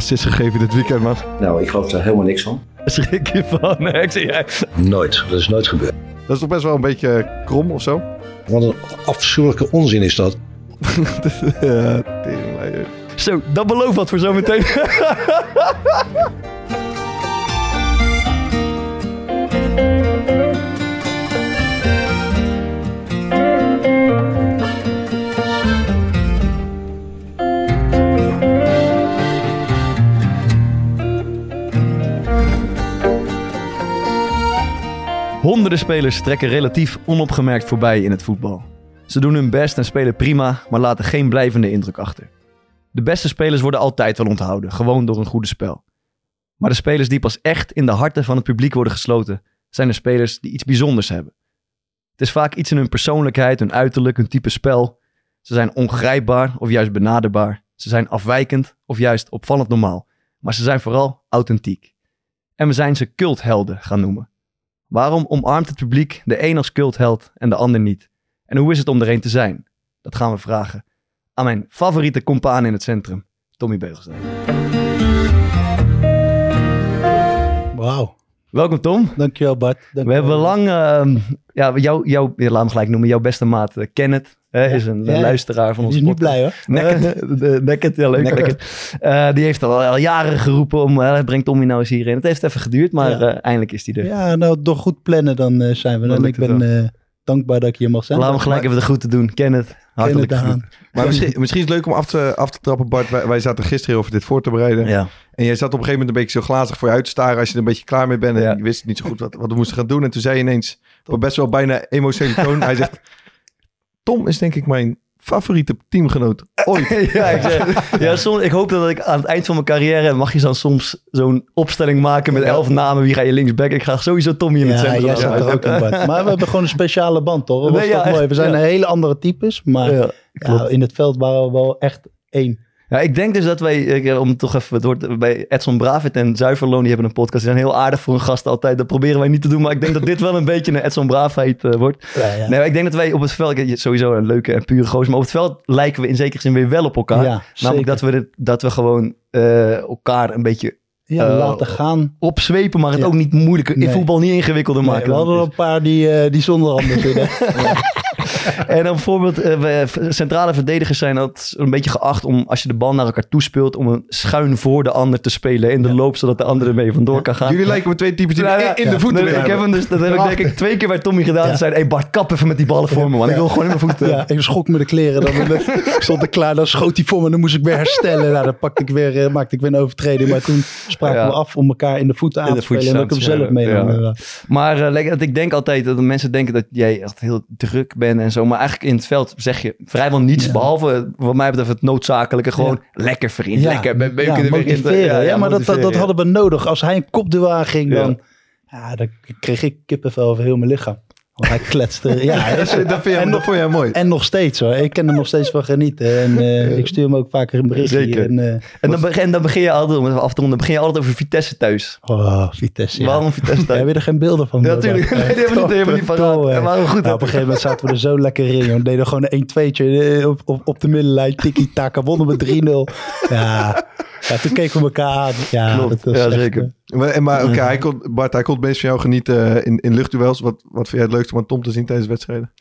assist gegeven dit weekend, man. Nou, ik geloof daar helemaal niks van. Schrik je van? Nee, ik zeg jij. Nooit. Dat is nooit gebeurd. Dat is toch best wel een beetje krom of zo? Wat een afschuwelijke onzin is dat. ja. Zo, dat belooft wat voor zometeen. Honderden spelers trekken relatief onopgemerkt voorbij in het voetbal. Ze doen hun best en spelen prima, maar laten geen blijvende indruk achter. De beste spelers worden altijd wel onthouden, gewoon door een goede spel. Maar de spelers die pas echt in de harten van het publiek worden gesloten, zijn de spelers die iets bijzonders hebben. Het is vaak iets in hun persoonlijkheid, hun uiterlijk, hun type spel. Ze zijn ongrijpbaar of juist benaderbaar. Ze zijn afwijkend of juist opvallend normaal. Maar ze zijn vooral authentiek. En we zijn ze culthelden gaan noemen. Waarom omarmt het publiek de een als cultheld en de ander niet? En hoe is het om er een te zijn? Dat gaan we vragen aan mijn favoriete compaan in het centrum, Tommy Beugelsdijk. Wauw. Welkom Tom. Dankjewel Bart. Dankjewel. We hebben lang, ehm, ja, jou, jou, laat me gelijk noemen, jouw beste maat uh, Kenneth. Hè, is een Ja. luisteraar van Die onze is niet blij hoor. Necket, ja leuk. Eh, die heeft al, al jaren geroepen om, uh, breng Tommy nou eens hierin. Het heeft even geduurd, maar Ja. eh, eindelijk is hij er. Ja, nou door goed plannen dan eh, zijn we. Dan ik ben eh, dankbaar dat ik hier mag zijn. Laten we gelijk even de groeten doen. Kenneth, hartelijk Kenneth de groet. Haan. Maar misschien, misschien is het leuk om af te, af te trappen, Bart. Wij, wij zaten gisteren over dit voor te bereiden. Ja. En jij zat op een gegeven moment een beetje zo glazig voor je uit te staren als je er een beetje klaar mee bent. En Ja. je wist niet zo goed wat, wat we moesten gaan doen. En toen zei je ineens, op best wel bijna emotionele toon. hij zegt, Tom is denk ik mijn favoriete teamgenoot ooit. ja, ik, zeg, ja soms, ik hoop dat ik aan het eind van mijn carrière... mag je dan soms zo'n opstelling maken met elf namen. Wie ga je linksback? Ik ga sowieso Tommy in het Ja, centrum. jij zat er ook in Bart. Maar we hebben gewoon een speciale band toch? Dat was Nee, ja, toch mooi. echt, We zijn ja. een hele andere types. Maar Ja, ja, in het veld waren we wel echt één. Ja, ik denk dus dat wij, ik, om toch even, het wordt bij Edson Bravit en Zuiverloon, die hebben een podcast. Die zijn heel aardig voor hun gasten altijd. Dat proberen wij niet te doen, maar ik denk dat dit wel een beetje een Edson Bravit eh, wordt. Ja, ja. Nee, ik denk dat wij op het veld, sowieso een leuke en pure gozer, maar op het veld lijken we in zekere zin weer wel op elkaar. Ja. Namelijk dat we, dit- dat we gewoon eh, elkaar een beetje Ja, eh, laten gaan. opzwepen, maar het Ja. ook niet moeilijker, in voetbal niet ingewikkelder Nee, maken. we hadden er een paar die, eh, die zonder handen zitten. En dan bijvoorbeeld, eh, centrale verdedigers zijn altijd een beetje geacht om, als je de bal naar elkaar toespeelt, om een schuin voor de ander te spelen in de loop, zodat de andere ermee vandoor kan gaan. Jullie lijken me twee types die Ja, ja, in, in de voeten Nee, ik heb hem dus, dat heb ik denk ik twee keer bij Tommy gedaan. Ja. Ze zeiden, hey Bart, kap even met die ballen voor me, man. Ik wil gewoon in mijn voeten. Ja, ik schrok me de kleren. Dan ik stond er klaar, dan schoot hij voor me. Dan moest ik weer herstellen. Nou, dan pakte ik weer, eh, maakte ik weer een overtreding. Maar toen spraken Ja. we af om elkaar in de voeten aan te spelen. En dat ik hem zelf inderdaad. Maar eh, lekker, dat ik denk altijd dat mensen denken dat jij echt heel druk bent en zo. Maar eigenlijk in het veld zeg je vrijwel niets. Ja. Behalve, wat mij betreft, het noodzakelijke. Gewoon lekker vriend, Ja. lekker. be- beuken Ja, er weer in. motiveren. Ja, maar dat, dat, hadden we nodig. Als hij een kopduel Ja. dan, ja, dan kreeg ik kippenvel over heel mijn lichaam. Want hij kletste. Ja, hij is- Dat, vind je, dat vond jij mooi. en nog steeds hoor. Ik kan er nog steeds van genieten. En eh, ik stuur hem ook vaker een berichtje. Zeker. En, eh, En dan begin, dan begin je altijd, om af te ronden, dan begin je altijd over Vitesse thuis. oh, Vitesse. Ja. Waarom Vitesse thuis? Heb je er geen beelden van? Ja, natuurlijk. Nee, die hebben niet, we niet paraat. Top. Ja, maar goed. Nou, op een gegeven moment zaten we er zo lekker in. joh. We deden gewoon een 1-2'tje op, op, op de middenlijn. Tiki-taka, wonnen we 3-0. Ja. ja, toen keken we elkaar aan. Ja, Klopt. dat was Ja, echt, zeker. eh, Maar, maar oké, hij kon, Bart, hij kon het meest van jou genieten eh, in, in luchtduels. Wat, wat vind jij het leukste om aan Tom te zien tijdens wedstrijden?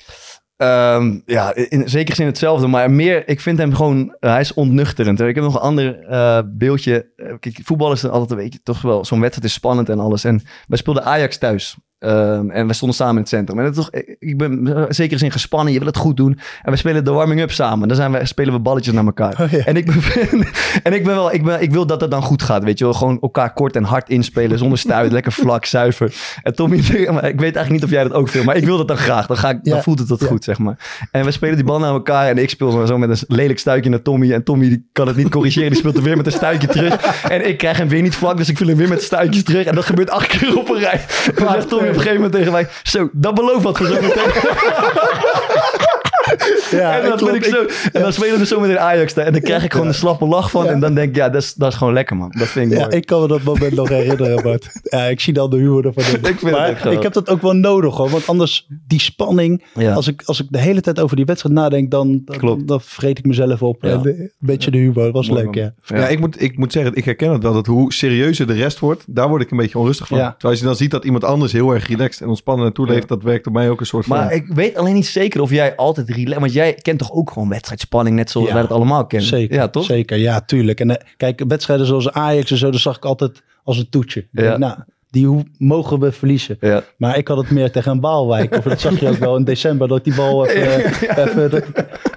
Ehm, ja, in zekere zin hetzelfde, maar meer, ik vind hem gewoon, eh, hij is ontnuchterend. Ik heb nog een ander eh, beeldje. Kijk, voetbal is altijd een beetje, toch wel, zo'n wedstrijd is spannend en alles. En wij speelden Ajax thuis. Ehm, en we stonden samen in het centrum. En is toch, ik ben in zekere zin gespannen, je wil het goed doen. En we spelen de warming-up samen. Dan zijn we, spelen we balletjes naar elkaar. Oh, ja. En, ik ben, en ik ben wel, ik, ben, ik wil dat het dan goed gaat, weet je wel. Gewoon elkaar kort en hard inspelen, zonder stuit, lekker vlak, zuiver. En Tommy, ik weet eigenlijk niet of jij dat ook wil, maar ik wil dat dan graag. Dan, ga ik, dan Ja. voelt het dat Ja. goed, zeg maar. En we spelen die bal naar elkaar en ik speel zo met een lelijk stuitje naar Tommy. En Tommy die kan het niet corrigeren, die speelt er weer met een stuitje terug. En ik krijg hem weer niet vlak, dus ik viel hem weer met stuitjes terug. En dat gebeurt acht keer op een rij. En dan zegt Tommy op een gegeven moment tegen mij, zo, dat belooft wat voor zo meteen. Ja, en, vind ik zo, en dan spelen we zo met een Ajax. En dan krijg ik gewoon een slappe lach van. En dan denk ik, ja, dat is, dat is gewoon lekker, man. Dat vind ik Ja, mooi. ik kan me dat moment nog herinneren, Bart. Ja, ik zie dan de humor ervan. in. Ik vind maar ik heb dat ook wel nodig, hoor. Want anders, die spanning... Ja. Als, ik, als ik de hele tijd over die wedstrijd nadenk, dan, dan, Klopt. dan vreet ik mezelf op. Ja. En, eh, een beetje de humor, dat was Mooi, leuk, ja. Ja, ik, moet, ik moet zeggen, ik herken het wel. Dat hoe serieuzer de rest wordt, daar word ik een beetje onrustig van. Ja. Terwijl als je dan ziet dat iemand anders heel erg relaxed en ontspannen naartoe leeft, dat werkt op mij ook een soort van... Maar ik weet alleen niet zeker of jij altijd relaxed... Want jij kent toch ook gewoon wedstrijdspanning, net zoals Ja. wij het allemaal kennen? Zeker, Ja, toch? zeker. Ja, tuurlijk. En eh, kijk, wedstrijden zoals Ajax en zo, dat zag ik altijd als een toetje. Ja. denk, nou, die hoe, mogen we verliezen. Ja. Maar ik had het meer tegen een Waalwijk. Of dat zag je ook wel in december, dat die bal even, even, dat-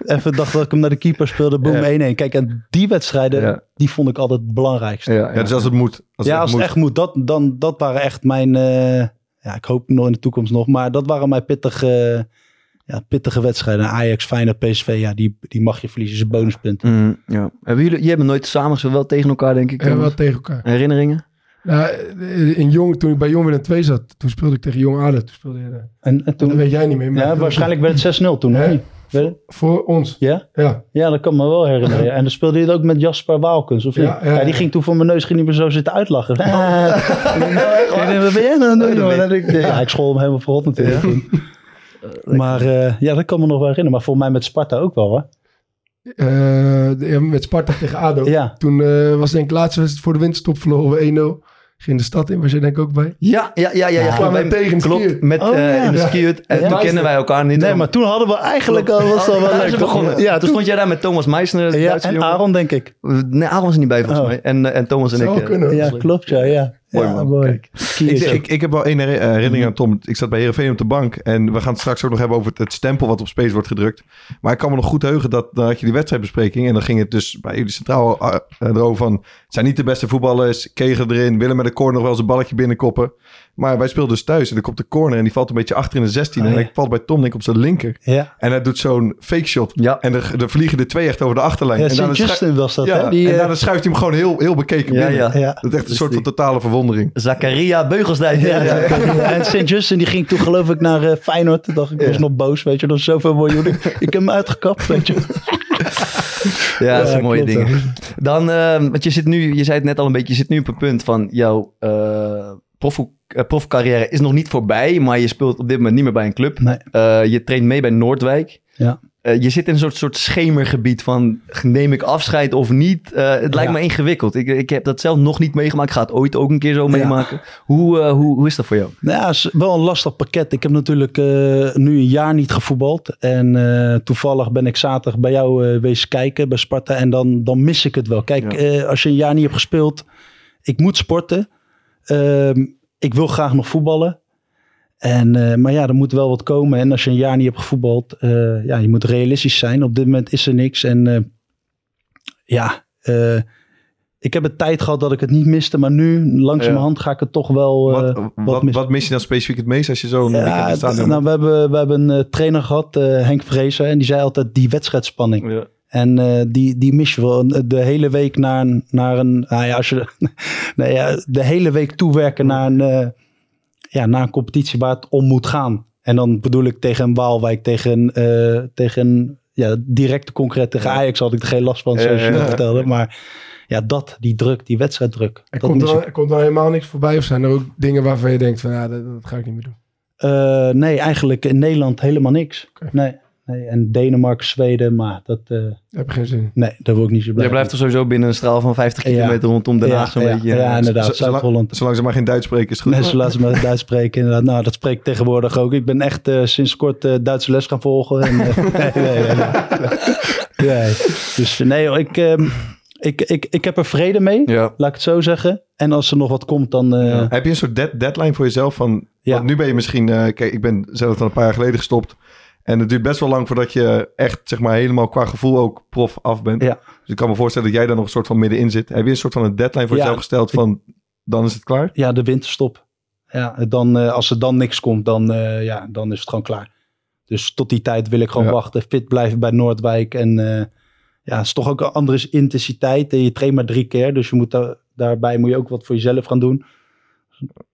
even dacht dat ik hem naar de keeper speelde. Boom, 1-1. Kijk, en die wedstrijden, Ja. die vond ik altijd het belangrijkste. Ja, ja, dus als het moet. Als ja, het als moet. het echt moet, dat, dan, dat waren echt mijn... eh, ja, ik hoop nog in de toekomst nog. Maar dat waren mijn pittige, ja, pittige wedstrijden. Ajax, Feyenoord, PSV, ja, die, die mag je verliezen. is een bonuspunt. Mm, ja. Hebben jullie, je hebben nooit samen gespeeld, wel tegen elkaar, denk ik. Thomas? wel tegen elkaar. Herinneringen? Nou, in Jong, toen ik bij Jong Willem 2 zat, toen speelde ik tegen Jong ADO. Toen speelde je, En, en dat toen, weet jij niet meer. maar- ja, waarschijnlijk werd het 6-0 toen, Ja. het? Voor ons, Ja? ja. Ja, dat kan me wel herinneren. Ja. En dan speelde je het ook met Jasper Waalkens, of niet? Ja, Ja, ja, ja. die ging toen voor mijn neus ging niet meer zo zitten uitlachen. Ah. wat ben jij nou aan het doen, Ja, ik school hem helemaal verrot natuurlijk. Maar eh, ja, dat kan me nog wel herinneren. Maar volgens mij met Sparta ook wel, hoor. Eh, met Sparta tegen ADO. Ja. Toen eh, was denk ik laatste wedstrijd voor de winterstop verloren we 1-0. Ging de stad in, was jij denk ik ook bij. Ja, ja, ja, ja. ja. Kwamen we tegen Klopt, met Oh, eh, ja. in de skiut. En Ja. toen kennen wij elkaar niet. Nee, maar toen hadden we eigenlijk al, was dat Oh, wel leuk. het begonnen. Ja, toen toen, stond jij daar met Thomas Meisner, de ja, en jongen. Aaron, denk ik. Nee, Aaron was er niet bij volgens Oh. mij. En, en Thomas en Zou ik. kunnen. Ja, klopt, ja. ja. Mooi, ja, man. mooi. Kijk. Ik, ik, ik heb wel één eh, herinnering aan Tom. Ik zat bij Heerenveen op de bank. En we gaan het straks ook nog hebben over het, het stempel wat op Space wordt gedrukt. Maar ik kan me nog goed heugen dat dan had je die wedstrijdbespreking. En dan ging het dus bij jullie centraal eh, eh, erover van... Het zijn niet de beste voetballers. Kegen erin. Willen met de corner nog wel eens een balletje binnenkoppen. Maar wij speelden dus thuis. En dan komt de corner en die valt een beetje achter in de 16. Oh, en ja. ik valt bij Tom denk ik op zijn linker. Ja, En hij doet zo'n fake shot. Ja. En er, er vliegen er twee echt over de achterlijn. ja en schu- Justin was dat, ja, hè? Die, en eh, daarna schuift hij hem gewoon heel, heel bekeken Ja, binnen. ja. Dat is echt een Dus soort van totale verwondering. Zakaria Beugelsdijk. Ja, En St. Justin die ging toen geloof ik naar eh, Feyenoord. Toen dacht ik, ik was nog boos, weet je. Dat is zoveel miljoen. Ik, ik heb hem uitgekapt, weet je. Ja, dat zijn Ja, mooie dingen. Dan, eh, want je zit nu, je zei het net al een beetje, je zit nu op een punt van jouw eh prof, eh, profcarrière is nog niet voorbij, maar je speelt op dit moment niet meer bij een club. Nee. Eh, je traint mee bij Noordwijk. Ja. Eh, je zit in een soort, soort schemergebied van neem ik afscheid of niet. Het lijkt Ja. me ingewikkeld. Ik, ik heb dat zelf nog niet meegemaakt. Ik ga het ooit ook een keer zo Ja. meemaken. Hoe, hoe, hoe is dat voor jou? Nou ja, is wel een lastig pakket. Ik heb natuurlijk nu een jaar niet gevoetbald. En toevallig ben ik zaterdag bij jou wezen kijken bij Sparta. En dan, dan mis ik het wel. Kijk, Ja. als je een jaar niet hebt gespeeld. Ik moet sporten. Ehm, ik wil graag nog voetballen. En, eh, maar ja, er moet wel wat komen. En als je een jaar niet hebt gevoetbald. eh, ja, je moet realistisch zijn. Op dit moment is er niks. En eh, ja, eh, ik heb een tijd gehad dat ik het niet miste. Maar nu, langzamerhand, ga ik het toch wel... eh, Wat, wat, mis- wat mis je dan specifiek het meest als je zo'n weekend ja, stadion nou, we, hebben, we hebben een trainer gehad, eh, Henk Vrezen. En die zei altijd die wedstrijdspanning. En eh, die, die mis je wel. De hele week naar een... Naar een nou ja, als je, nee, ja, de hele week toewerken naar een, eh, ja, naar een competitie waar het om moet gaan. En dan bedoel ik tegen een Waalwijk, tegen een, eh, tegen een ja, directe concreet. Tegen Ajax had ik er geen last van, zoals Ja, je ja, vertelde. Maar ja, dat, die druk, die wedstrijddruk. Er dat komt, er, er komt er helemaal niks voorbij of zijn er ook dingen waarvan je denkt van ja, dat, dat ga ik niet meer doen. Eh, nee, eigenlijk in Nederland helemaal niks. Nee, nee. En Denemarken, Zweden, maar dat, eh, Daar heb geen zin in. nee, daar word ik niet zo blij Jij blijft er sowieso binnen een straal van 50 Ja. kilometer rondom Den Haag ja, zo'n ja, beetje. Ja, inderdaad. Z- zolang- Zuid-Holland. Zolang ze maar geen Duits spreken is goed. Nee, ze laten me Duits spreken. Inderdaad. Nou, dat spreek ik tegenwoordig ook. Ik ben echt eh, sinds kort eh, Duitse les gaan volgen. En, eh, nee, nee, nee, nee. Nee. Dus eh, nee, ik, ehm, ik, ik, ik heb er vrede mee. Ja. Laat ik het zo zeggen. En als er nog wat komt, dan... eh, Heb je een soort dead- deadline voor jezelf van... Ja. Want nu ben je misschien... eh, kijk, ik ben zelf al een paar jaar geleden gestopt. En het duurt best wel lang voordat je echt, zeg maar, helemaal qua gevoel ook prof af bent. Ja. Dus ik kan me voorstellen dat jij daar nog een soort van middenin zit. Heb je een soort van een deadline voor Ja. jezelf gesteld van... Dan is het klaar? ja, de winterstop. Ja, dan, eh, als er dan niks komt, dan, eh, ja, dan is het gewoon klaar. Dus tot die tijd wil ik gewoon Ja. wachten. Fit blijven bij Noordwijk. En eh, ja, het is toch ook een andere intensiteit. En je traint maar drie keer. Dus je moet daar, daarbij moet je ook wat voor jezelf gaan doen.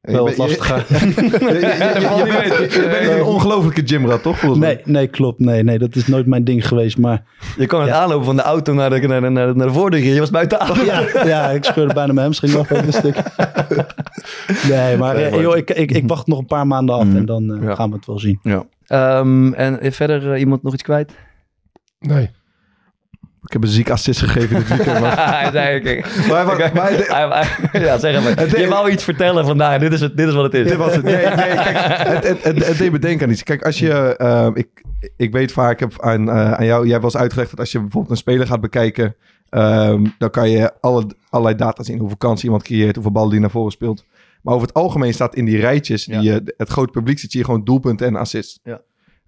Wel wat lastiger. je- bent een ongelofelijke gymrat, toch? Volgens? Nee, nee, klopt. Nee, nee, dat is nooit mijn ding geweest. Maar Je kan het aanlopen van de auto naar de, naar de, naar de, naar de voordeur. Je was buiten adem. ja, ja, ik scheurde bijna mijn hamstring af een stuk. Nee, maar eh, joh, ik, ik, ik wacht nog een paar maanden af en dan eh, Ja. gaan we het wel zien. Ehm, en verder eh, iemand nog iets kwijt? Nee. Ik heb een ziek assist gegeven dit weekend. Maar, hij zei, oké. maar, maar, de- ja, zeg maar. Het- Je wou iets vertellen vandaag. Dit is, het, dit is wat het is. dit was het. Nee, nee, kijk, het, het, het, het deed me denken aan iets. Kijk, als je... eh, ik, ik weet vaak, ik heb aan, eh, aan jou... Jij hebt wel eens uitgelegd dat als je bijvoorbeeld een speler gaat bekijken... ehm, dan kan je alle, allerlei data zien. Hoeveel kansen iemand creëert, hoeveel ballen die naar voren speelt. Maar over het algemeen staat in die rijtjes... Die, Ja. het grote publiek ziet, zie je gewoon doelpunten en assists. Ja.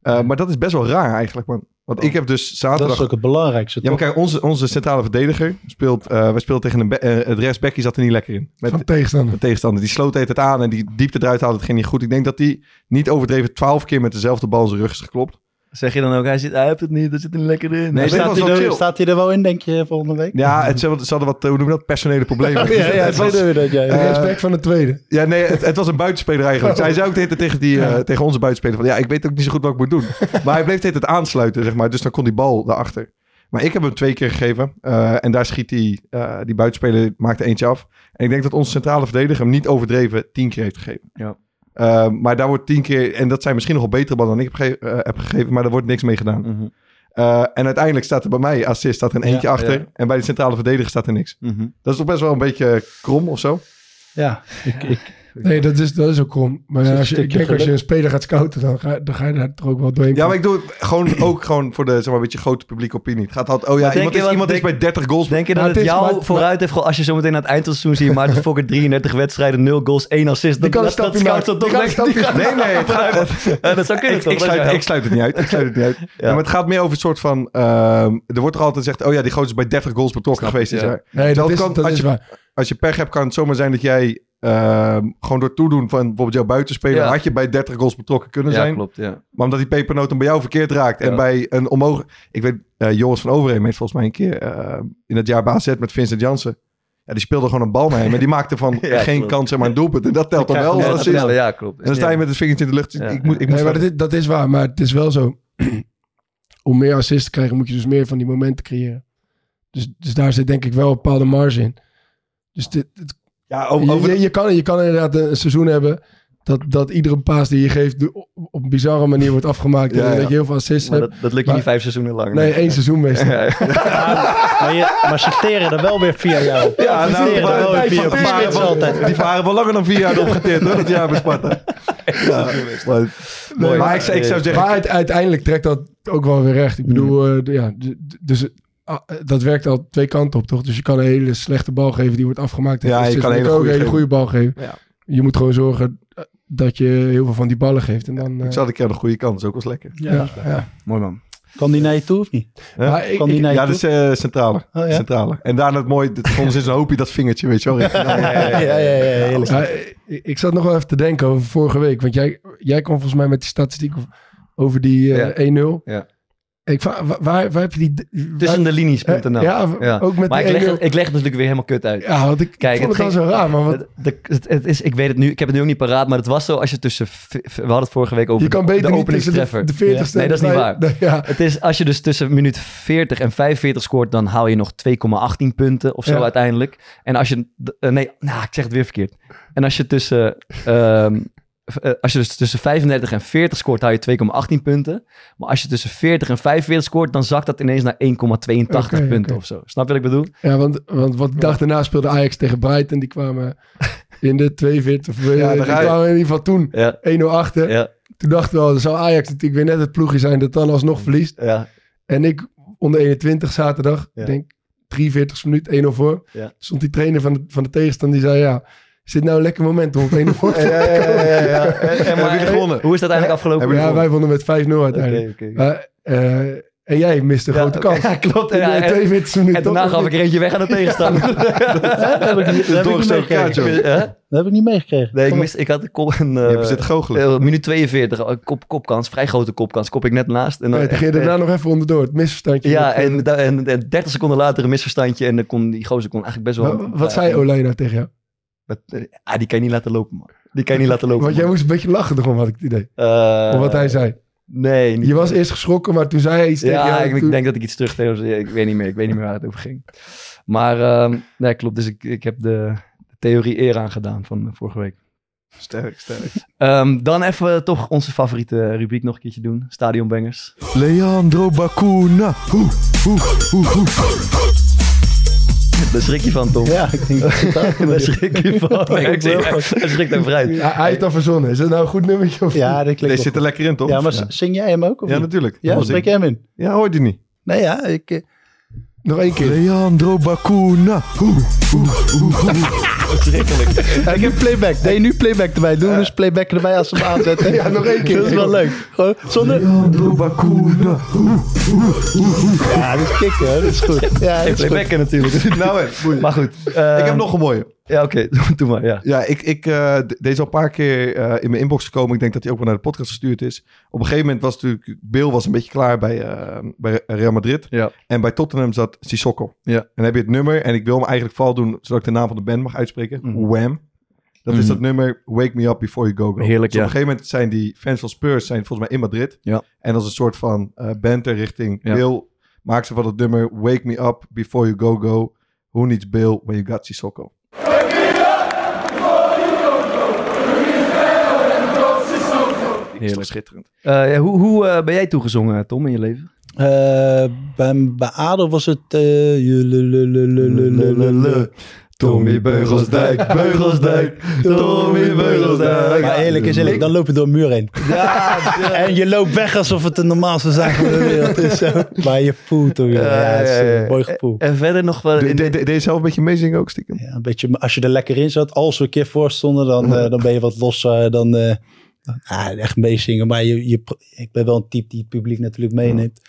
Eh, maar dat is best wel raar eigenlijk, man. Want ik heb dus Dat zaterdag... is ook het belangrijkste. Ja, maar kijk, onze, onze centrale verdediger speelt... eh we speelden tegen een... Eh, het zat er niet lekker in. Met, Van tegenstander. de tegenstander. Die sloot het aan en die diepte eruit haalde. Het ging niet goed. Ik denk dat hij niet overdreven twaalf keer met dezelfde bal in zijn rug is geklopt. Zeg je dan ook, hij, zit, hij heeft het niet, er zit niet lekker in. Nee, staat, hij er, staat hij er wel in, denk je, volgende week? Ja, het, ze, hadden- ze hadden wat, hoe noem je dat, personele problemen. ja, ja, het, was, dat jij. Eh, Respect van de tweede. ja, nee, het, het was een buitenspeler eigenlijk. Zij zei ook de tegen, die, eh, tegen onze buitenspeler van... Ja, ik weet ook niet zo goed wat ik moet doen. Maar hij bleef de tijd aansluiten, zeg maar. Dus dan kon die bal daarachter. Maar ik heb hem twee keer gegeven. eh, en daar schiet die, eh, die buitenspeler, maakte eentje af. En ik denk dat onze centrale verdediger hem niet overdreven tien keer heeft gegeven. Ja. Eh, maar daar wordt tien keer... En dat zijn misschien nog wel betere ballen dan ik heb, ge- eh, heb gegeven. Maar daar wordt niks mee gedaan. Mhm, Eh, en uiteindelijk staat er bij mij assist, staat er een eentje Ja, achter. ja. En bij de centrale verdediger staat er niks. mhm. Dat is toch best wel een beetje krom of zo? Ja, ik, ik, Nee, dat is, dat is ook krom. Maar Dat is als je, een ik denk als je een speler gaat scouten, dan ga, dan ga je daar toch ook wel doorheen. Ja, maar ik doe het gewoon, ook gewoon voor de zeg maar, een beetje grote publieke opinie. Het gaat altijd, oh ja, iemand, je is, wat- iemand is denk- bij 30 goals. Denk je dat Maar het, het is- jou maar- vooruit heeft? Als je zometeen aan het eind van het seizoen ziet, Maarten Fokker 33 wedstrijden, 0 goals, 1 assist. Die kan dat, dat scout dan toch die- Nee, nee, het gaat, dat zou kunnen ik, toch? ik, Dat sluit, zou- ik sluit het niet uit. Ik sluit het niet uit. Maar het gaat meer over een soort van... ehm, er wordt er altijd gezegd, oh ja, die gozer is bij 30 goals betrokken geweest. Nee, dat, Dat is, kan- dat als is je- waar. Als je pech hebt, kan het zomaar zijn dat jij ehm, gewoon door toedoen van bijvoorbeeld jouw buitenspeler... Ja. had je bij 30 goals betrokken kunnen Ja, zijn. klopt, ja. Maar omdat die pepernoot hem bij jou verkeerd raakt. En bij een onmogelijk... Ik weet, eh, Joris van Overheem heeft volgens mij een keer eh, in het jaar baas met Vincent Jansen. Ja, die speelde gewoon een bal mee. Maar die maakte van Ja, geen klopt. kans, zeg maar een doelpunt. En dat telt dan wel. Ja, assist. dat- ja, klopt. En dan sta je met het vingertje in de lucht. Ja. Ik moet, ik moet Nee, maar dat is, dat is waar. Maar het is wel zo. Om meer assists te krijgen, moet je dus meer van die momenten creëren. Dus, dus daar zit denk ik wel een bepaalde marge in. Dus dit, het- ja, over, je, over je, je kan, je kan inderdaad een, seizoen hebben dat, dat iedere paas die je geeft op, een bizarre manier wordt afgemaakt. Ja, en ja. dat je heel veel assists Maar hebt. dat, dat lukt je niet vijf seizoenen lang. Nee, één seizoen meestal. Ja, ja. maar, je, maar ze teren er wel weer via jou. Ja, Ze nou, er wel weer via waren- altijd. die waren wel langer dan vier jaar opgeteerd hoor, dat jaar bij Sparta. Ja, maar, maar ik, zou- ik zou zeggen, Maar uite- uiteindelijk trekt dat ook wel weer recht. Ik bedoel, eh, de- ja, dus dat werkt al twee kanten op, toch? Dus je kan een hele slechte bal geven die wordt afgemaakt. Ja, je Dus kan een hele ook goede een hele goede bal geven. Ja. Je moet gewoon zorgen eh, dat je heel veel van die ballen geeft. En dan, eh, ik zat een keer de goede kant, dat is ook wel lekker. Ja. ja, ja. Mooi man. Kan die naar je toe of niet? Maar ik- Kan die ik- naar je Ja, toe? dat is eh, centrale. Oh, ja? centrale. En daarna het mooie, het vonden ze in zijn hoopje dat vingertje, weet je wel. ja, ja, ja, ja. Ja, ik, ik zat nog wel even te denken over vorige week. Want jij, jij kwam volgens mij met die statistiek over- die eh, Ja. 1-0. Ja. Ik, waar, waar heb je die... Tussen de linies.nl. Ja, Ja. ook met Maar ik leg, 1-0. het, ik leg het natuurlijk weer helemaal kut uit. Ja, want ik Kijk, vond het, het zo raar. Maar wat, Het, de- het, het is, ik weet het nu, ik heb het nu ook niet paraat, maar het was zo als je tussen, we hadden het vorige week over je kan de, beter de tussen de, openingstreffer. de 40ste... Nee, dat is niet waar. Nee, ja. Het is als je dus tussen minuut 40 en 45 scoort, dan haal je nog 2,18 punten of zo uiteindelijk. En als je, eh, nee, nou, ik zeg het weer verkeerd. En als je tussen, ehm, eh, als je dus tussen 35 en 40 scoort, haal je 2,18 punten. Maar als je tussen 40 en 45 scoort, dan zakt dat ineens naar 1,82 Oké, punten of zo. Snap je wat ik bedoel? Ja, want, want wat de dag daarna speelde Ajax tegen Brighton. Die kwamen in de 42. of, eh, Ja, daar die ga je. kwamen in ieder geval toen Ja, 1-0 achter. ja, Toen dachten we al, dan zou Ajax natuurlijk weer net het ploegje zijn dat dan alsnog verliest. ja. En ik onder 21 zaterdag, denk 43 minuut 1-0 voor. Ja. Stond die trainer van de, van de tegenstander, die zei ja, is dit nou een lekker moment om op 1-0 voor te Ja, ja, ja, ja, ja. En maar- hebben gewonnen? Hoe is dat eigenlijk afgelopen? Ja, wij wonnen met 5-0 uiteindelijk. Oké. Maar, eh, en jij miste een Ja, grote kans. Ja, klopt. In Ja, de en, 42 minuten. en daarna gaf ik er eentje weg aan de tegenstander. Dat heb ik niet, dat heb ik niet meegekregen. Hè? Dat heb ik niet meegekregen. Nee, ik, mis, ik had een, kop, een Je eh, hebt zitten goochelen. eh, minuut 42, een kop, kopkans, vrij grote kopkans. Kop ik net naast. En dan, Ja, toen ging je daarna nog even onderdoor. Het misverstandje. ja, eh, en, en, en 30 seconden later een misverstandje. En dan kon, die gozer kon eigenlijk best wel... Wat, zei Olij nou tegen jou? Dat, ah, die kan je niet laten lopen, man. Die kan je niet laten lopen. Want jij moest een beetje lachen erom, had ik het idee. Eh, Om wat hij zei. Nee, niet. Je was eerst geschrokken, maar toen zei hij iets tegen Ja, jou. ik, toen- denk dat ik iets terug tegen... Ik weet niet meer. Ik weet niet meer waar het over ging. Maar ehm, nee, klopt. Dus ik, ik heb de, de theorie eer aangedaan van eh, vorige week. Sterk, sterk. Ehm, dan even toch onze favoriete rubriek nog een keertje doen. Stadionbangers. Leandro Bacuna. Hoe, hoe, hoe, hoe. Daar schrik je van, Tom. Ja, ik denk dat het daar Daar schrik je van. Nee, ik hij schrikt daar vooruit. Hij, hij heeft dat verzonnen. Is dat nou een goed nummertje? Of Ja, dat klinkt Deze zit er lekker in, toch? Ja, maar zing jij hem ook? Of Ja, niet? natuurlijk. Ja, spreek jij hem in? Ja, hoorde je niet. Nee, ja, ik... Nog één keer. Leandro Bacuna. Ja, ik heb playback. Deed je nu playback erbij? Doen we dus playback erbij als we hem aanzetten? Ja, nog één keer. Dat is wel leuk. Gewoon zonder... Leandro Bacuna. Ja, dit is kicken, hè. Dat is goed. Ja, dat is goed. playbacken natuurlijk. Nou, hè. Maar goed. Ik ehm, heb nog een mooie. Ja, oké. Doe maar, ja. Ja, ik, ik, eh, deze al een paar keer eh, in mijn inbox gekomen. Ik denk dat hij ook wel naar de podcast gestuurd is. Op een gegeven moment was natuurlijk... Bill was een beetje klaar bij, eh, bij Real Madrid. Ja. En bij Tottenham zat Sissoko. Ja. En dan heb je het nummer. En ik wil hem eigenlijk vooral doen... zodat ik de naam van de band mag uitspreken. Mhm. Wham. Dat is Mhm. dat nummer Wake Me Up Before You Go Go. Heerlijk, Dus ja. Op een gegeven moment zijn die fans van Spurs... zijn volgens mij in Madrid. Ja. En als een soort van banter richting Ja. Bill... maakt ze van het nummer Wake Me Up Before You Go Go. Who needs Bill when you got Sissoko? Is toch Heerlijk. schitterend. Eh, ja, hoe hoe eh, ben jij toegezongen, Tom, in je leven? Eh, bij, bij ADO was het... eh. Tommy Beugelsdijk, Beugelsdijk, Tommy Beugelsdijk. Maar eerlijk is eerlijk, dan loop je door een muur heen. Ja, En je loopt weg alsof het de normaalste zaak van de wereld is. Zo. Maar je voelt toch. Ja, het is een mooi gevoel. En verder nog wel... De, in de, de- deed je zelf een beetje meezingen ook stiekem? Ja, een beetje, als je er lekker in zat, als we een keer voor stonden, dan, eh, dan ben je wat losser. Dan eh, echt meezingen. Maar je, je, ik ben wel een type die het publiek natuurlijk meeneemt.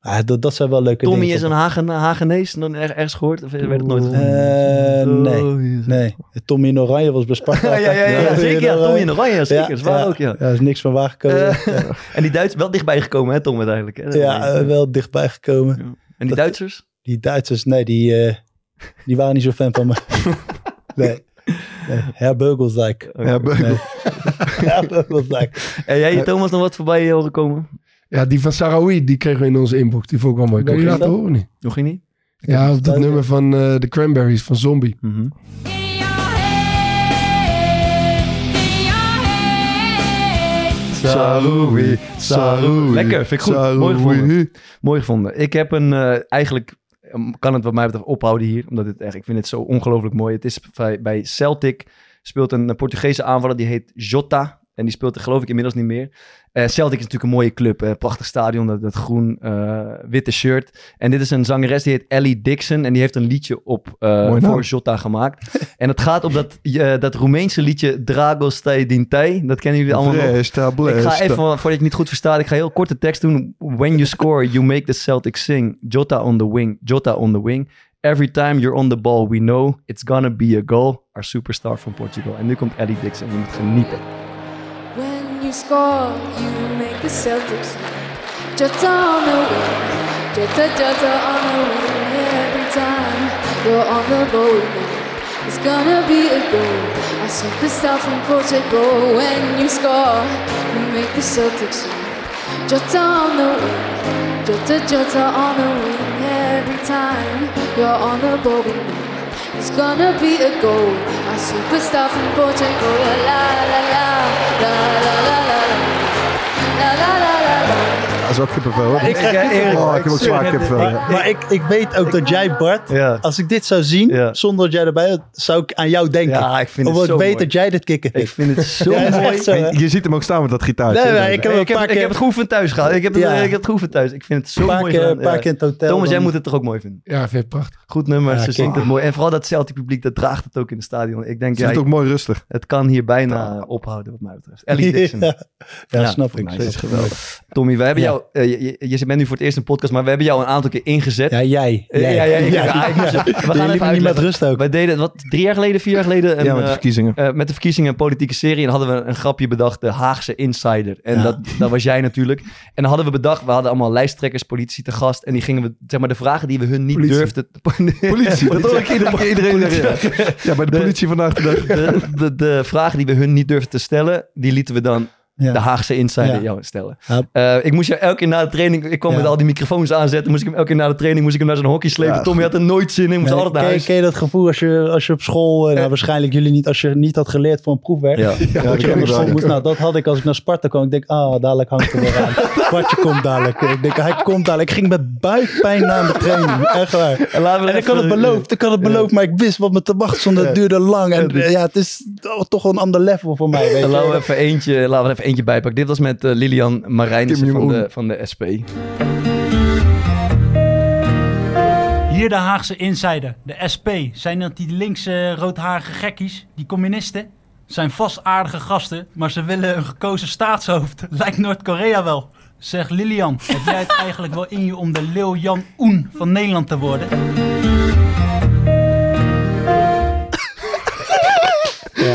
Ah, dat, dat zijn wel leuke Tommy dingen. is een Hagen, Hagenees, dan er, ergens gehoord? Of werd het nooit Eh, gezongen? nee, nee. Tommy in Oranje was Sparta. Ja, ja, ja, ja, zeker. Ja, Tommy in Oranje, zeker. is waar ook, ja. Ja, er is niks van waargekomen. Eh, en die Duitsers, wel dichtbij gekomen, hè, Tom, uiteindelijk. Hè? ja, eh, wel dichtbij gekomen. Ja. En die Duitsers? Die Duitsers, nee, die, eh, die waren niet zo fan van me. nee. Herr Beugelsdijk. Ja, Beugel. Nee. Herr Beugelsdijk. En jij, Thomas, nog wat voorbij horen komen? Ja, die van Sarawi, die kregen we in onze inbox. Die vond ik wel mooi. Kan je laten geen horen? Niet? Nog geen niet? Ja, op dat nummer van eh The Cranberries, van Zombie. Mhm. Saroui, Saroui. Lekker, vind ik goed. Saroui. Mooi gevonden. Mooi gevonden. Ik heb een, eh, eigenlijk kan het wat mij betreft ophouden hier, omdat het echt, ik vind het zo ongelooflijk mooi. Het is bij, bij Celtic speelt een Portugese aanvaller, die heet Jota. En die speelt er geloof ik inmiddels niet meer. Eh, Celtic is natuurlijk een mooie club. eh, prachtig stadion, dat, dat groen-witte shirt. En dit is een zangeres, die heet Ellie Dixon. En die heeft een liedje op eh, voor Jota gemaakt. en het gaat op dat, eh, dat Roemeense liedje Dragostea Dintai. Dat kennen jullie allemaal nog. Bresta, Ik ga even, voordat je het niet goed verstaat, ik ga heel korte tekst doen. When you score, you make the Celtics sing. Jota on the wing, Jota on the wing. Every time you're on the ball, we know it's gonna be a goal. Our superstar from Portugal. En nu komt Ellie Dixon, je moet genieten. When you score, you make the Celtics Jota on the wing, Jota Jota on the wing. Every time you're on the know it's gonna be a goal. A superstar from Portugal. When you score, you make the Celtics Jota on the wing, Jota Jota on the wing. Every time you're on the know. It's gonna be a goal. A superstar from Portugal. La la la la la la. Is ook kippenvel. hoor. Ik, eh, Erik, Oh, ik heb ook zwaar kippenvel. ja. Maar ik, ik weet ook dat jij, Bart, Ja. als ik dit zou zien, Ja. zonder dat jij erbij bent, zou ik aan jou denken. Ja, ik vind het zo ik weet mooi. dat jij dit kicken Ik vindt. vind het zo mooi. zo, je ziet hem ook staan met dat gitaartje. Nee, maar ik heb een Ik heb, ik heb het geoefend thuis gehad. Ik heb het, Ja. ik heb het geoefend thuis. Ik vind het zo een paar mooi keer, een paar keer in het hotel. Thomas, jij moet het toch ook mooi vinden? Ja, vind ik prachtig. Goed nummer, ze zingt het mooi. En vooral dat Celtic publiek, dat draagt het ook in het stadion. Ik denk, ja, zit ook mooi rustig. het kan hier bijna ophouden wat mij betreft. Ellie Dixon. Ja, snap ik. nice. Zeker. Dat is geweldig. Tommy, we hebben Ja. Jou eh, je, je, je bent nu voor het eerst in een podcast, maar we hebben jou een aantal keer ingezet. Ja, jij. Eh, jij. ja, ja, Jij. ja, we gaan even niet met rust ook. Wij deden, wat, drie jaar geleden, vier jaar geleden, een, ja, met de eh, verkiezingen. eh, met de verkiezingen een politieke serie. En hadden we een grapje bedacht, de Haagse Insider. En Ja. dat, dat was jij natuurlijk. En dan hadden we bedacht, we hadden allemaal lijsttrekkers, politici te gast. En die gingen we, zeg maar, de vragen die we hun niet Politie. durfden... Politie, dat hoor ik iedereen zeggen. Ja, bij de De- politie vandaag de dag. De, de, de vragen die we hun niet durfden te stellen, die lieten we dan Ja. de Haagse Insider Ja. jou stellen. Ja. Eh, ik moest je elke keer na de training, ik kwam Ja. met al die microfoons aanzetten, moest ik hem elke keer na de training, moest ik hem naar zijn hockey slepen. Ja, Tommy had er nooit zin in, moest Nee, altijd naar ken, huis. ken je dat gevoel als je, als je op school, eh, nou, waarschijnlijk jullie niet, als je niet had geleerd voor een proefwerk, Ja. Ja, dat je moest, nou dat had ik als ik naar Sparta kwam. Ik denk, ah, dadelijk hangt er weer aan. Kwartje komt dadelijk. Ik denk, hij komt dadelijk. Ik ging met buikpijn naar mijn training, echt waar. En, ik had het beloofd, ik had het beloofd, maar ik wist wat me te wachten stond. Het duurde lang. En ja, het is toch wel een ander level voor mij. Laten we even eentje, laten we even eentje bijpakken. Dit was met eh, Lilian Marijnissen van de, van de SP. Hier de Haagse insider, de SP. Zijn dat die linkse roodharige gekkies, die communisten? Zijn vast aardige gasten, maar ze willen een gekozen staatshoofd. Lijkt Noord-Korea wel. Zeg Lilian, heb jij het eigenlijk wel in je om de Leeuw Jan Oen van Nederland te worden?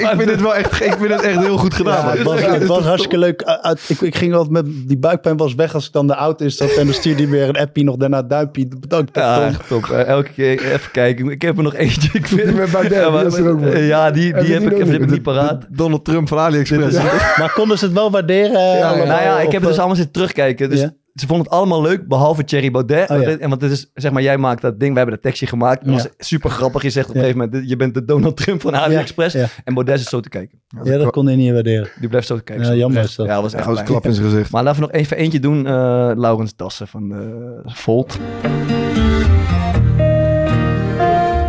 Ik vind het wel echt, ik vind het echt heel goed gedaan. Ja, het was, het was hartstikke leuk. Uh, uit- ik, ik ging altijd met die buikpijn was weg als ik dan de auto is zat. En dan stuurde hij weer een appie nog daarna duimpje. Bedankt. Ja, echt top. Eh, elke keer even kijken. Ik heb er nog eentje. Ik vind, Met Baudet, ja, maar- die is er ook wel. eh, ja, die, Heb die heb ik, heb ik niet? paraat. De Donald Trump van AliExpress. Maar konden ze het wel waarderen? eh, ja. Nou ja, ik heb het dus eh, allemaal zitten terugkijken. Dus Ja. Ze vonden het allemaal leuk, behalve Thierry Baudet. Oh ja. Want het is, zeg maar, jij maakt dat ding. We hebben dat tekstje gemaakt. Het was super grappig. Je zegt op een gegeven moment, je bent de Donald Trump van AliExpress. Ja. En Baudet is zo te kijken. Ja, dat kon hij niet waarderen. Die blijft zo te kijken. Ja, jammer is dat. Ja, dat was echt dat een klap in zijn gezicht. Maar laten we nog even eentje doen. eh Laurens Dassen van de Volt.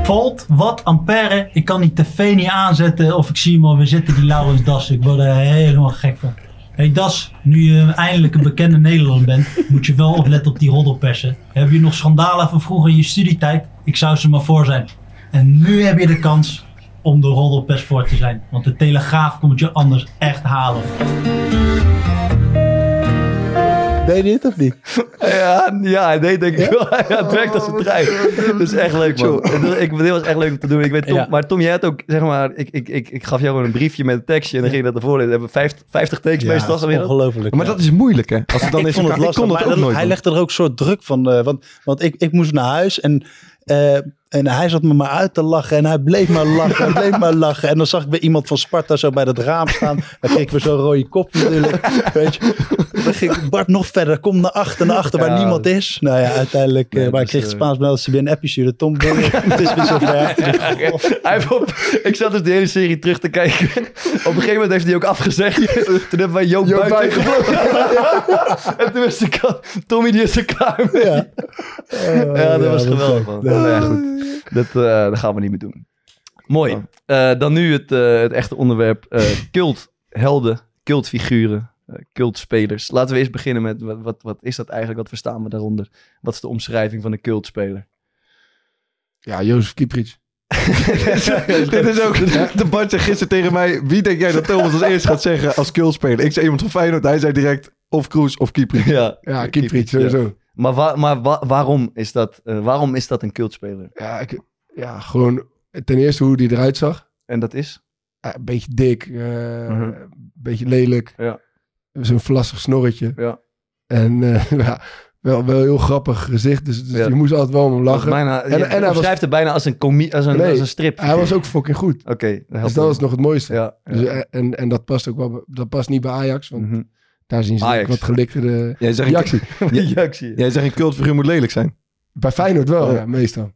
Volt, wat, ampère, ik kan die tv niet aanzetten of ik zie hem alweer zitten, die Laurens Das. Ik word er helemaal gek van. Hey Das, nu je eindelijk een bekende Nederlander bent, moet je wel opletten op die roddelpersen. Heb je nog schandalen van vroeger in je studietijd? Ik zou ze maar voor zijn. En nu heb je de kans om de roddelpers voor te zijn. Want de Telegraaf komt je anders echt halen. Deed je het of niet? Ja, ja, hij deed denk ik wel. Ja, het werkt als een trein. Dat is echt leuk, man. Het- Ik, dit was echt leuk om te doen. Ik weet, Tom, Ja. Maar Tom, jij had ook, zeg maar, ik, ik, ik, ik gaf jou gewoon een briefje met een tekstje en dan ging je dat ervoor lezen. We hebben 50, 50 takes meestal. dat is ongelooflijk. Maar ja. dat is moeilijk, hè? Als het dan ik is vond het lastig, ik kon dat ook dat- nooit hij legde er ook een soort druk van. eh, want want ik, ik moest naar huis en, eh, en hij zat me maar uit te lachen. En hij bleef maar lachen en bleef maar lachen. En dan zag ik weer iemand van Sparta zo bij dat raam staan. Dan kreeg ik weer zo'n rode kop natuurlijk. Weet je. Dan ging Bart nog verder. Kom naar achter, naar achter waar Ja. niemand is. Nou ja, uiteindelijk. eh, Nee, maar ik kreeg het eh, Spaans. Ze weer een appje sturen. Tom, het is weer zover. Hij heeft op, ik zat dus de hele serie terug te kijken. Op een gegeven moment heeft hij ook afgezegd. Toen hebben wij Joop, Joop buiten. En toen was de Tommy die is er klaar mee. Ja, Ja, dat was geweldig, man. Nou goed. Dat, eh, dat gaan we niet meer doen. Mooi. Eh, dan nu het, eh, het echte onderwerp. eh culthelden, cultfiguren, eh cultspelers. Laten we eerst beginnen met wat, wat, wat is dat eigenlijk? Wat verstaan we daaronder? Wat is de omschrijving van een cultspeler? Ja, Jozef Kieprits. Dit is ook de Bart zei gisteren tegen mij. Wie denk jij dat Thomas als eerste gaat zeggen als kultspeler? Ik zei iemand van Feyenoord. Hij zei direct of Kroes of Kieper. Ja, Ja, Kieprits, ja. sowieso. Maar, wa- maar wa- waarom, is dat, eh, waarom is dat een cultspeler? Ja, ik, ja, gewoon ten eerste hoe die eruit zag. En dat is? Ja, een beetje dik, eh, Mhm. een beetje lelijk. Ja. Zo'n vlassig snorretje. Ja. En eh, ja, wel, wel heel grappig gezicht. Dus, dus Ja. je moest altijd wel om hem lachen. Bijna, En- je en hij omschrijft het bijna als een, comie, als een, Nee, als een strip. Hij was ook fucking goed. Oké, Dus dat was nog het mooiste. Ja, ja. Dus, en, en dat past ook wel. Dat past niet bij Ajax. Want Mhm. Daar zien ze Ajax. wat geliktere Jij zegt, een, reactie. ja, zie je. jij zegt een cultfiguur moet lelijk zijn. Bij Feyenoord wel, Ja. ja, meestal.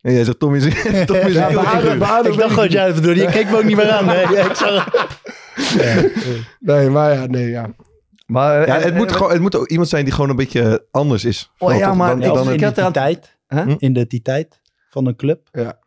En jij zegt Tom is, Tom is Ja, een Ik dacht gewoon dat jij bedoelde. Je keek me ook niet meer aan. Nee, ik zag Nee, maar ja, nee, ja. Maar, Ja, en- het, moet en- gewoon, het moet ook iemand zijn die gewoon een beetje anders is. Oh, ja, maar dan, ik- dan een- had eraan- identiteit. Huh? Identiteit van een club. Ja,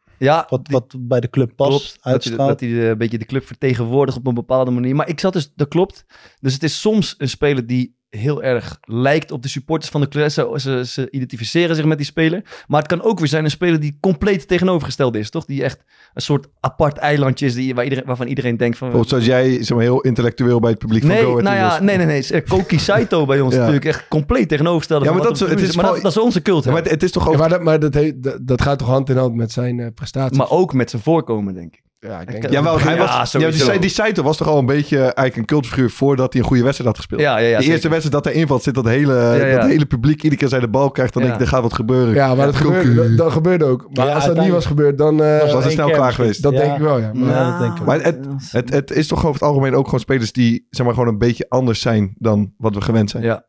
Wat, wat bij de club past, klopt. Dat hij, dat hij de- een beetje de club vertegenwoordigt op een bepaalde manier. Maar ik zat dus, dat klopt. Dus het is soms een speler die heel erg lijkt op de supporters van de club. Ze, ze, ze identificeren zich met die speler. Maar het kan ook weer zijn een speler die compleet tegenovergesteld is, toch? Die echt een soort apart eilandje is die, waar iedereen, waarvan iedereen denkt van... Bijvoorbeeld zoals jij maar, heel intellectueel bij het publiek van Go nou ja, nee, nee, nee. Eh, Koki Saito bij ons Ja. natuurlijk echt compleet tegenovergestelde. Ja, maar dat is- het is maar dat, is onze cult. Ja, maar het, het is toch Ja, ook... maar dat, maar dat, heet- dat, dat gaat toch hand in hand met zijn eh, prestaties? maar ook met zijn voorkomen, denk ik. Ja, ik denk Ja, wel, hij Ja, was, ja, die, die Saito was toch al een beetje eigenlijk een cultfiguur voordat hij een goede wedstrijd had gespeeld. Ja, ja, ja. de eerste wedstrijd dat hij invalt, zit dat hele, ja. Dat hele publiek iedere keer zij de bal krijgt. Dan Ja. denk ik, er gaat wat gebeuren. ja, maar dat, gebeurde, dat, dat gebeurde ook. Maar Ja, als dat niet was gebeurd, dan... eh, Was er snel klaar geweest. dat Ja. denk ik wel, ja. Maar, Ja, dat denk ik Maar het, het, het is toch over het algemeen ook gewoon spelers die zeg maar, gewoon een beetje anders zijn dan wat we gewend zijn. Ja,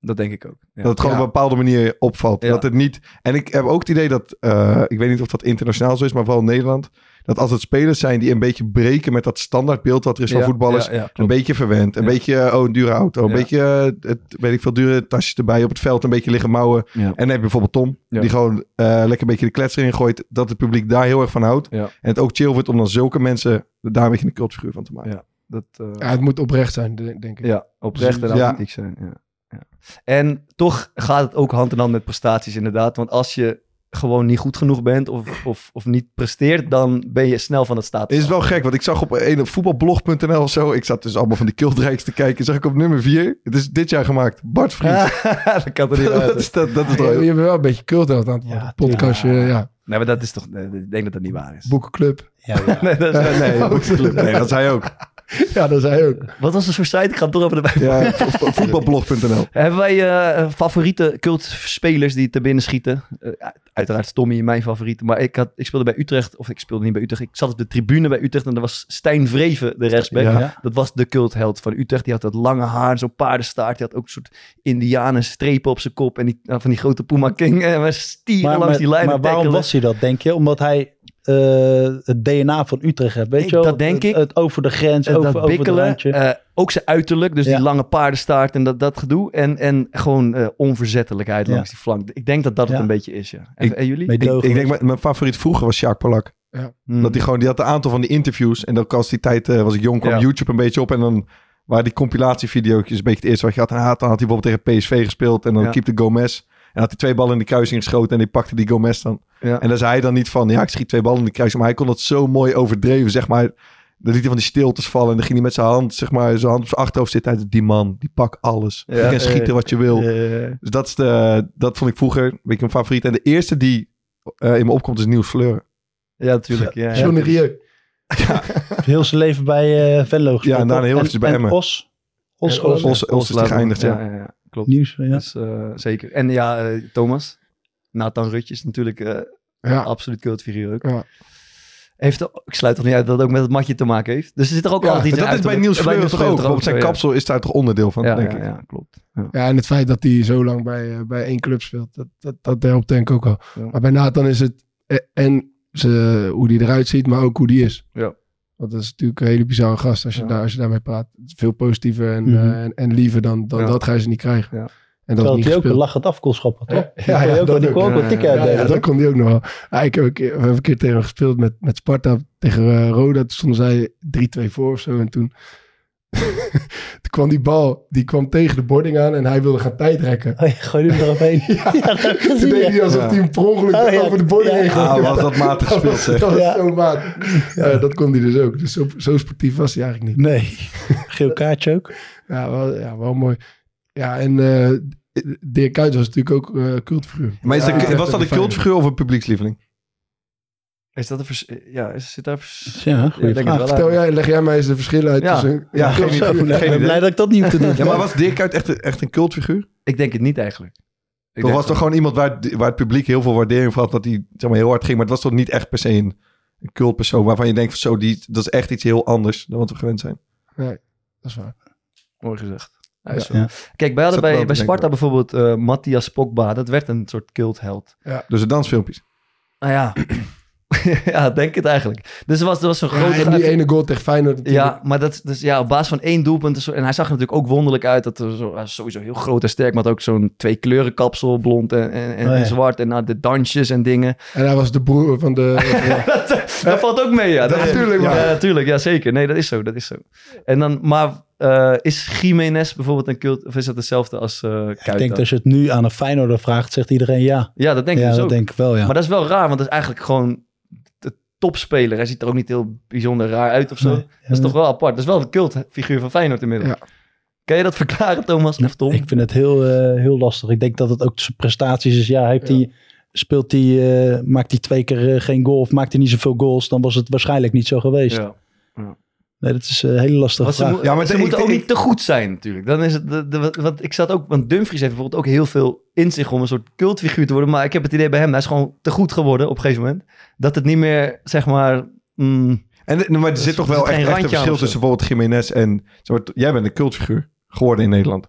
dat denk ik ook. Ja. Dat het gewoon Ja. op een bepaalde manier opvalt. Ja. Dat het niet. En ik heb ook het idee dat. eh, ik weet niet of dat internationaal zo is, maar vooral in Nederland. Dat als het spelers zijn die een beetje breken met dat standaardbeeld wat er is van Ja, voetballers. ja, ja, een beetje verwend. Een Ja. beetje. eh, Oh, een dure auto. Een Ja. beetje. eh, Het, weet ik veel, dure tasjes erbij op het veld. Een beetje liggen mouwen. Ja. En dan heb je bijvoorbeeld Tom. Ja. Die gewoon eh, lekker een beetje de klets erin gooit. Dat het publiek daar heel erg van houdt. Ja. En het ook chill vindt om dan zulke mensen daar een beetje een cultfiguur van te maken. Ja. Dat, eh, ja, het moet oprecht zijn, denk ik. Ja, oprecht en Ja. authentiek zijn. Ja. Ja. En toch gaat het ook hand in hand met prestaties inderdaad. Want als je gewoon niet goed genoeg bent of, of, of niet presteert, dan ben je snel van het status. Het is wel gek, want ik zag op een voetbalblog.nl of zo. Ik zat dus allemaal van die cultrijks te kijken. Zag ik op nummer 4. Het is dit jaar gemaakt. Bart Vries. dat kan er niet dat, is, dat, dat is Ja, je bent wel een beetje cultheld aan het. Ja, Podcastje, ja. ja. Nee, maar dat is toch... Ik denk dat dat niet waar is. Boekenclub. Ja, ja. Nee, dat is- Nee, nee, nee, dat zei hij ook. Ja, dat zei hij ook. Wat was het voor site? Ik ga hem toch even erbij Ja, vo- voetbalblog.nl. Hebben wij eh, favoriete cultspelers die te binnen schieten? Eh, uiteraard is Tommy mijn favoriete. Maar ik, had, ik speelde bij Utrecht, of ik speelde niet bij Utrecht. Ik zat op de tribune bij Utrecht en er was Stijn Vreven, de rechtsback. Ja. Dat was de cultheld van Utrecht. Die had dat lange haar, zo'n paardenstaart. Die had ook een soort indianen strepen op zijn kop. En die, nou, van die grote Puma King. En we stieren Maar, langs maar, die lijnen maar waarom tackelen. was hij dat, denk je? Omdat hij eh, het DNA van Utrecht heeft, weet Ik- je wel? dat denk Het- ik. Het, over de grens, En over, dat over de bikkelen, eh, ook zijn uiterlijk, dus Ja. die lange paardenstaart en dat, dat gedoe. En, en gewoon eh, onverzettelijkheid Ja. langs die flank. Ik denk dat dat het een beetje is, ja. En, Ik- en jullie? Ik, ik denk, mijn, mijn favoriet vroeger was Sjaak Polak. Hmm. Dat hij gewoon, die had een aantal van die interviews. En dan was die tijd, eh, was ik jong, kwam Ja. YouTube een beetje op. En dan waren die compilatievideo's een beetje het eerste wat je had. En had, dan had hij bijvoorbeeld tegen PSV gespeeld. En dan Ja. keepte Gomez. En had hij twee ballen in de kruising geschoten. En die pakte die Gomez dan. Ja. En dan zei hij dan niet van, ja, ik schiet twee ballen in de kruising. Maar hij kon dat zo mooi overdreven, zeg maar. Dan liet hij van die stiltes vallen. En dan ging hij met zijn hand, zeg maar, zijn hand op zijn achterhoofd zitten. Hij zei, die man, die pakt alles. Ja, je kan schieten wat je wil. Dus dat, is de, dat vond ik vroeger een beetje mijn favoriet. En de eerste die eh, in me opkomt is Niels Fleuren. ja, natuurlijk. Ja, ja. Rieu. Heel zijn leven bij eh Venlo gespeeld. Ja, en daarna heel eventjes bij en Emmen. Os. Os, Ja, Os. Os, Os is geëindigd, ja. Klopt. Nieuws, ja. Dus, eh, zeker. En ja, eh, Thomas. Nathan Rutjes natuurlijk eh, Ja. absoluut cultfiguur ook. Ja. Heeft, ik sluit toch niet uit dat het ook met het matje te maken heeft. Dus er zit er ook Ja, altijd iets dat in is bij Niels toch ook? Want zijn kapsel is daar toch onderdeel van, Ja, denk ja, ik. ja, klopt. Ja, en het feit dat hij zo lang bij, eh, bij één club speelt, dat, dat, dat helpt denk ik ook al. Ja. Maar bij Nathan is het en ze, hoe die eruit ziet, maar ook hoe die is. Ja. Want dat is natuurlijk een hele bizarre gast als je, Ja. daar, als je daarmee praat. Veel positiever en, eh, en, en liever dan, dan Ja. dat ga je ze niet krijgen. Ja. En dat Terwijl niet hij ook een gespeeld. lachend afkoelschappen, toch? Ja, Die ja, kon je ook dat die ook. kon ook Ja, wel tikken ja, Ja, uitdelen, ja, toch? dat kon hij ook nog wel. Ja, ik heb een keer, we hebben een keer tegen hem gespeeld met, met Sparta tegen eh, Roda. Toen stonden zij 3-2 voor of zo. En toen, toen kwam die bal, die kwam tegen de boarding aan en hij wilde gaan tijdrekken. Oh, ja, gooi hem eromheen. Ja, dat heb ik Toen gezien. deed hij ja. alsof Ja. hij hem per ongeluk Oh, ja. over de boarding Ja. heen gooide. Ah, was dat matig gespeeld, zeg. Dat was Ja. zo maat. Ja, dat kon hij dus ook. Dus zo, zo sportief was hij eigenlijk niet. Nee. Geel kaartje ook. Ja, wel, ja, wel mooi. Ja, en eh Dirk Kuyt was natuurlijk ook eh cultfiguur. Maar is Ja, was dat een cultfiguur of een publiekslieveling? Is dat een vers- Ja, is, zit daar... vers- Ja, Ja, Vertel jij, leg jij mij eens de verschillen uit Ja. tussen... Ja, geen, ben idee. blij dat ik dat niet hoef te doen. Ja, maar was Dirk uit echt, een- echt een cultfiguur? Ik denk het niet eigenlijk. Ik Of denk was toch gewoon iemand waar, het- waar het publiek heel veel waardering voor had, dat hij zeg maar, heel hard ging. Maar het was toch niet echt per se een, een cultpersoon waarvan je denkt van zo, die, dat is echt iets heel anders dan wat we gewend zijn. Nee, dat is waar. Mooi gezegd. Ja, Ja. Ja. Kijk, wij hadden bij, bij Sparta bijvoorbeeld eh Matthias Pogba. Dat werd een soort cultheld. Dus de dansfilmpjes. Nou ja, ja, denk het eigenlijk. Dus er was, er was zo'n Ja, grote... en die ene goal tegen Feyenoord natuurlijk. Ja, maar dat, dus ja, op basis van één doelpunt. En hij zag er natuurlijk ook wonderlijk uit. Dat er zo, hij was sowieso heel groot en sterk. Maar had ook zo'n twee kleuren kapsel. Blond en, en, en, Oh ja. en zwart. En nou, de dansjes en dingen. En hij was de broer van de... dat, dat valt ook mee, ja. Dat Dat- natuurlijk, ja, natuurlijk. Ja, zeker. Nee, dat is zo. Dat is zo. En dan, maar eh, is Jiménez bijvoorbeeld een cult, of is dat hetzelfde als eh Kuit Ik denk dat als je het nu aan een Feyenoorder vraagt, zegt iedereen ja. Ja, dat denk ik ja, dus dat ook. denk ik wel, ja. Maar dat is wel raar, want dat is eigenlijk gewoon topspeler. Hij ziet er ook niet heel bijzonder raar uit of zo. Nee. Dat is toch wel apart. Dat is wel de cultfiguur van Feyenoord inmiddels. Ja. Kan je dat verklaren, Thomas of Tom? Ik vind het heel, eh, heel lastig. Ik denk dat het ook zijn prestaties is. Ja, heeft hij, speelt hij, eh, maakt hij twee keer eh, geen goal of maakt hij niet zoveel goals, dan was het waarschijnlijk niet zo geweest. Ja. Nee, dat is een hele lastige Want ze, vraag. mo- Ja, maar ze ik- moeten ik- ook niet te goed zijn natuurlijk. Dan is het, de, de, want ik zat ook, want Dumfries heeft bijvoorbeeld ook heel veel in zich om een soort cultfiguur te worden. Maar ik heb het idee bij hem, hij is gewoon te goed geworden op een gegeven moment. Dat het niet meer, zeg maar, mm, En, maar er zit toch wel zit echt, echt een randje aan verschil tussen bijvoorbeeld Jiménez en... zeg maar, jij bent een cultfiguur geworden in Nederland.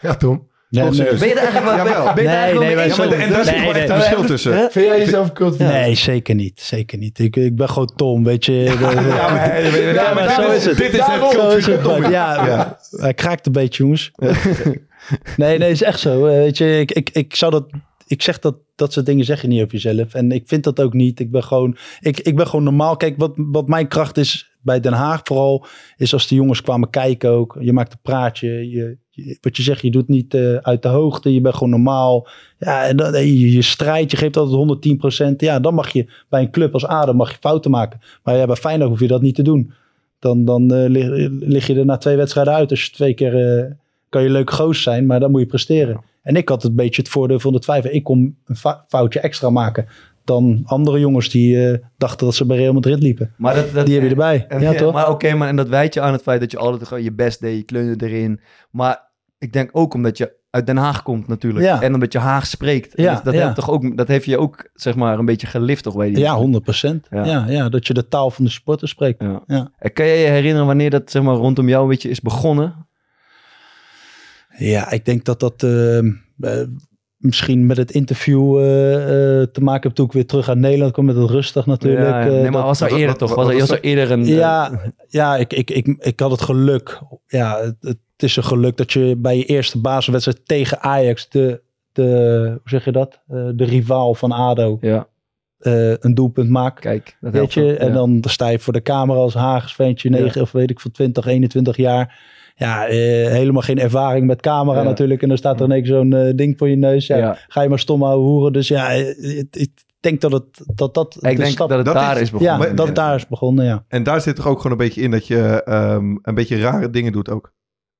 Ja, Tom. Nee? Ben je er eigenlijk wel, Jawel. ben, ben je Nee, nee, mee wij? Ja, en daar zit Nee, wel echt nee, een nee. verschil tussen. Vind jij jezelf cult? nee, zeker niet. Zeker niet. Ik, ik ben gewoon Tom, weet je. Ja, maar, Ja, maar zo is het. Dit is het Zo is cultfiguur het. Tom. Ja, Ja. hij kraakt een beetje, jongens. nee, nee, is echt zo. Eh, Weet je, ik, ik, ik zou dat... Ik zeg dat, dat soort dingen zeg je niet over jezelf. En ik vind dat ook niet. Ik ben gewoon, ik, ik ben gewoon normaal. Kijk, wat, wat mijn kracht is bij Den Haag vooral... is als de jongens kwamen kijken ook. Je maakt een praatje. Je, je- wat je zegt, je doet niet eh, uit de hoogte. Je bent gewoon normaal. Ja, en dan, je, je strijdt. Je geeft altijd 110% Ja, dan mag je bij een club als ADO mag je fouten maken. Maar ja, bij Feyenoord hoef je dat niet te doen. Dan, dan eh, lig, lig je er na twee wedstrijden uit. Als je twee keer eh, kan je leuk goos zijn, maar dan moet je presteren. En ik had een beetje het voordeel van de twijfel. Ik kon een foutje extra maken dan andere jongens die eh, dachten dat ze bij Real Madrid liepen. Maar dat, dat, Die heb je erbij. En- Ja, toch? Maar oké, maar en dat wijt je aan het feit dat je altijd gewoon je best deed, je kleurde erin. Maar ik denk ook omdat je uit Den Haag komt natuurlijk. Ja. En omdat je Haag spreekt. Ja, dat, dat, ja. heeft toch ook, dat heeft je ook, zeg maar, een beetje gelift toch, weet je? Ja, 100 procent. Ja. Ja. Dat je de taal van de supporter spreekt. En kan je je herinneren wanneer dat, zeg maar, rondom jou een beetje is begonnen? Ja, ik denk dat dat eh, eh, misschien met het interview eh, eh, te maken heeft toen ik weer terug uit Nederland kwam met het rustig natuurlijk. Ja, ja. eh, nee, maar dat- was er eerder wat- toch? Was er, was was er dat? eerder een... Ja, ja ik, ik, ik, ik had het geluk. Ja, het, het is een geluk dat je bij je eerste basiswedstrijd tegen Ajax, de, de hoe zeg je dat? De rivaal van ADO, ja, een doelpunt maakt. kijk. Dat weet je? En dan sta je voor de camera als Haags ventje, Ja. 9 of weet ik van 20, 21 jaar. Ja, eh, helemaal geen ervaring met camera Ja. natuurlijk. En dan staat er ineens zo'n eh, ding voor je neus. Ja, Ja. Ga je maar stom houden hoeren. Dus ja, eh, ik denk dat het, dat, dat Ik de denk stap- dat het dat daar is- is, begonnen. ja, Maar- dat het daar is begonnen, ja. En daar zit toch ook gewoon een beetje in dat je ehm, een beetje rare dingen doet ook.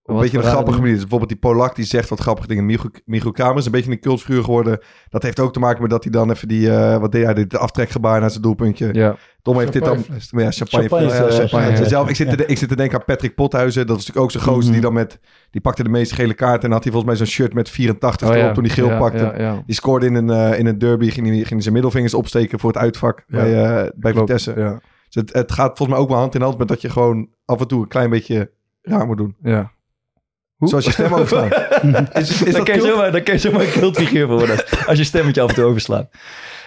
Een Wat beetje een grappige manier. Dus bijvoorbeeld die Polak die zegt wat grappige dingen. Michiel, Michiel Kramer is een beetje een cultfiguur geworden. Dat heeft ook te maken met dat hij dan even die, eh, wat deed hij, dit aftrekgebaar naar zijn doelpuntje. Ja. Tom heeft dit dan... Ja, champagne. Champagne, ja, ja, champagne. champagne. Zelf, ik, zit te, ik zit te denken aan Patrick Pothuizen. Dat is natuurlijk ook zo'n gozer Mhm. die dan met... Die pakte de meeste gele kaarten en had hij volgens mij zo'n shirt met 84 Oh, erop ja. toen hij geel Ja, pakte. ja, ja. Die scoorde in een, eh, in een derby, ging hij, ging hij zijn middelvingers opsteken voor het uitvak Ja. bij, eh, bij Klopt, Vitesse. Ja. Dus het, het gaat volgens mij ook wel hand in hand met dat je gewoon af en toe een klein beetje raar moet doen. ja. Zoals je stem overslaan. is, is dan, dat kun je zomaar, dan kun je zomaar een cultfiguur voor worden. Als je stemmetje af en toe overslaat.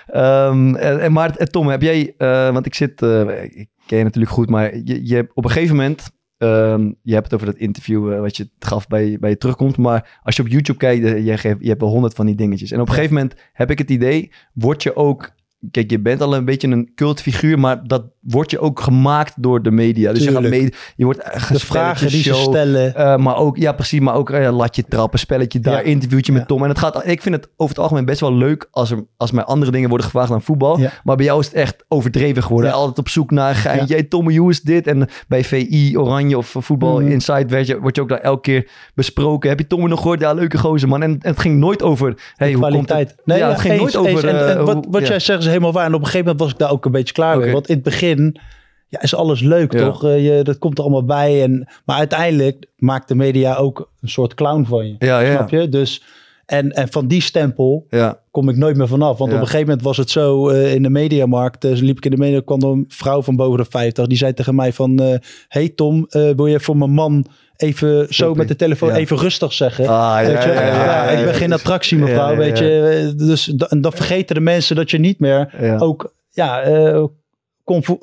Ehm, en, en maar eh, Tom, heb jij... eh, want ik zit... eh, ik ken je natuurlijk goed, maar je, je hebt op een gegeven moment... ehm, je hebt het over dat interview wat je gaf bij, bij je terugkomt. Maar als je op YouTube kijkt, je, geeft, je hebt wel honderd van die dingetjes. En op een gegeven moment heb ik het idee... Word je ook... Kijk, je bent al een beetje een cultfiguur, maar dat wordt je ook gemaakt door de media. Dus je, gaat mee, je wordt eh, De vragen die ze show, stellen. eh, maar ook, ja, precies. Maar ook eh, latje trappen, spelletje daar, Ja. interviewtje met Ja. Tom. En het gaat, ik vind het over het algemeen best wel leuk als er als mij andere dingen worden gevraagd dan voetbal. Ja. Maar bij jou is het echt overdreven geworden. Altijd op zoek naar geintje. Hey, Tom, hoe is dit? En bij VI, Oranje of Voetbal Mhm. Inside werd je, word je ook daar elke keer besproken. Heb je Tom nog gehoord? Ja, leuke gozer, man. En, en het ging nooit over, hey, hoe komt kwaliteit. het? ja, het ging eens, nooit over... En, wat, hoe- wat jij zegt is helemaal waar. En op een gegeven moment was ik daar ook een beetje klaar mee. Want in het begin ja, is alles leuk, Ja. toch? Eh, je, dat komt er allemaal bij. En, maar uiteindelijk maakt de media ook een soort clown van je. Ja, ja, Snap je? Dus, en, en van die stempel ja. kom ik nooit meer vanaf. Want Ja. op een gegeven moment was het zo eh, in de mediamarkt. eh, liep ik in de media, kwam er een vrouw van boven de 50. Die zei tegen mij van... eh, hey Tom, wil je voor mijn man even zo met de telefoon Ja. even rustig zeggen? Ah, Weet je? ja, ik ben geen attractie, mevrouw. Weet je? Dus en dan vergeten de mensen dat je niet meer ook... Ja,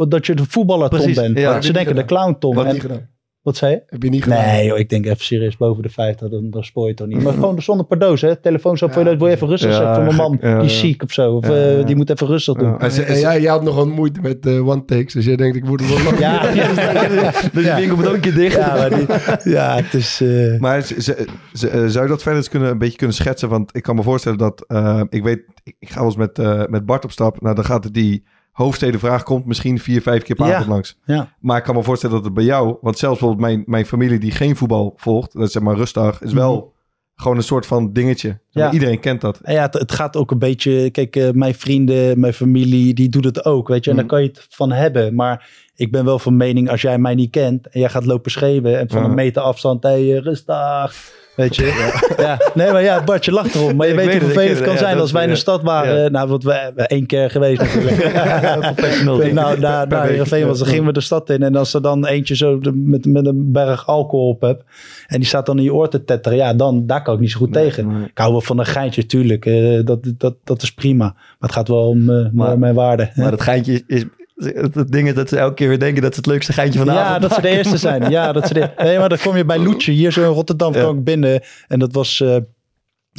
dat je de voetballer Tom bent. Ze denken de clown Tom. Wat En-. Wat zei je? Heb je niet gedaan? Nee, joh, ik denk even serieus boven de 50, dan, dan spoor je het toch niet. Maar gewoon zonder pardoos, hè? Telefoon zo voor je, wil je even rustig Ja, zetten voor mijn man. ja, die is ja. ziek of zo. Of Ja, eh, ja. die moet even rustig doen. Ja. En jij, jij had nogal moeite met eh, one takes, dus jij denkt ik moet er wel lang. Ja, ja, Dus die winkel moet ook een keer dicht. ja, maar die, ja, het is... eh, Maar ze, zou je dat verder eens kunnen, een beetje kunnen schetsen? Want ik kan me voorstellen dat... eh, ik weet, ik, ik ga wel eens met, eh, met Bart op stap. Nou, dan gaat het die hoofdstedenvraag komt misschien vier, vijf keer per Ja. avond langs. ja. Maar ik kan me voorstellen dat het bij jou... Want zelfs bijvoorbeeld mijn, mijn familie die geen voetbal volgt... Dat is zeg maar rustdag, is wel gewoon een soort van dingetje. Mhm. Ja. Iedereen kent dat. En ja, het, het gaat ook een beetje... Kijk, eh, mijn vrienden, mijn familie, die doet het ook, weet je. En daar Mhm. kan je het van hebben. Maar ik ben wel van mening, als jij mij niet kent... en jij gaat lopen schreeuwen en van een meter afstand... hé, hey, rustig... Weet je? Ja. Nee, maar ja, Bart, je lacht erom. Maar je weet weet hoe vervelend het kan. Ja, zijn als wij in de stad waren. ja. Nou, wat we hebben één keer geweest natuurlijk. Professional. nou, naar, naar Heerenveen was, dan gingen we de stad in. En als er dan eentje zo de- met, met een berg alcohol op hebt. En die staat dan in je oor te tetteren. Ja, dan, daar kan ik niet zo goed tegen. nee. Ik hou wel van een geintje, tuurlijk. eh, dat, dat, dat is prima. Maar het gaat wel om eh, Maar- mijn waarde. Maar dat geintje is... het ding is dat ze elke keer weer denken dat ze het leukste geintje van de ja, avond dat ze de eerste zijn. Ja, dat ze de, nee, maar dan kom je bij Loetje. Hier zo in Rotterdam Ja. kwam ik binnen. En dat was... eh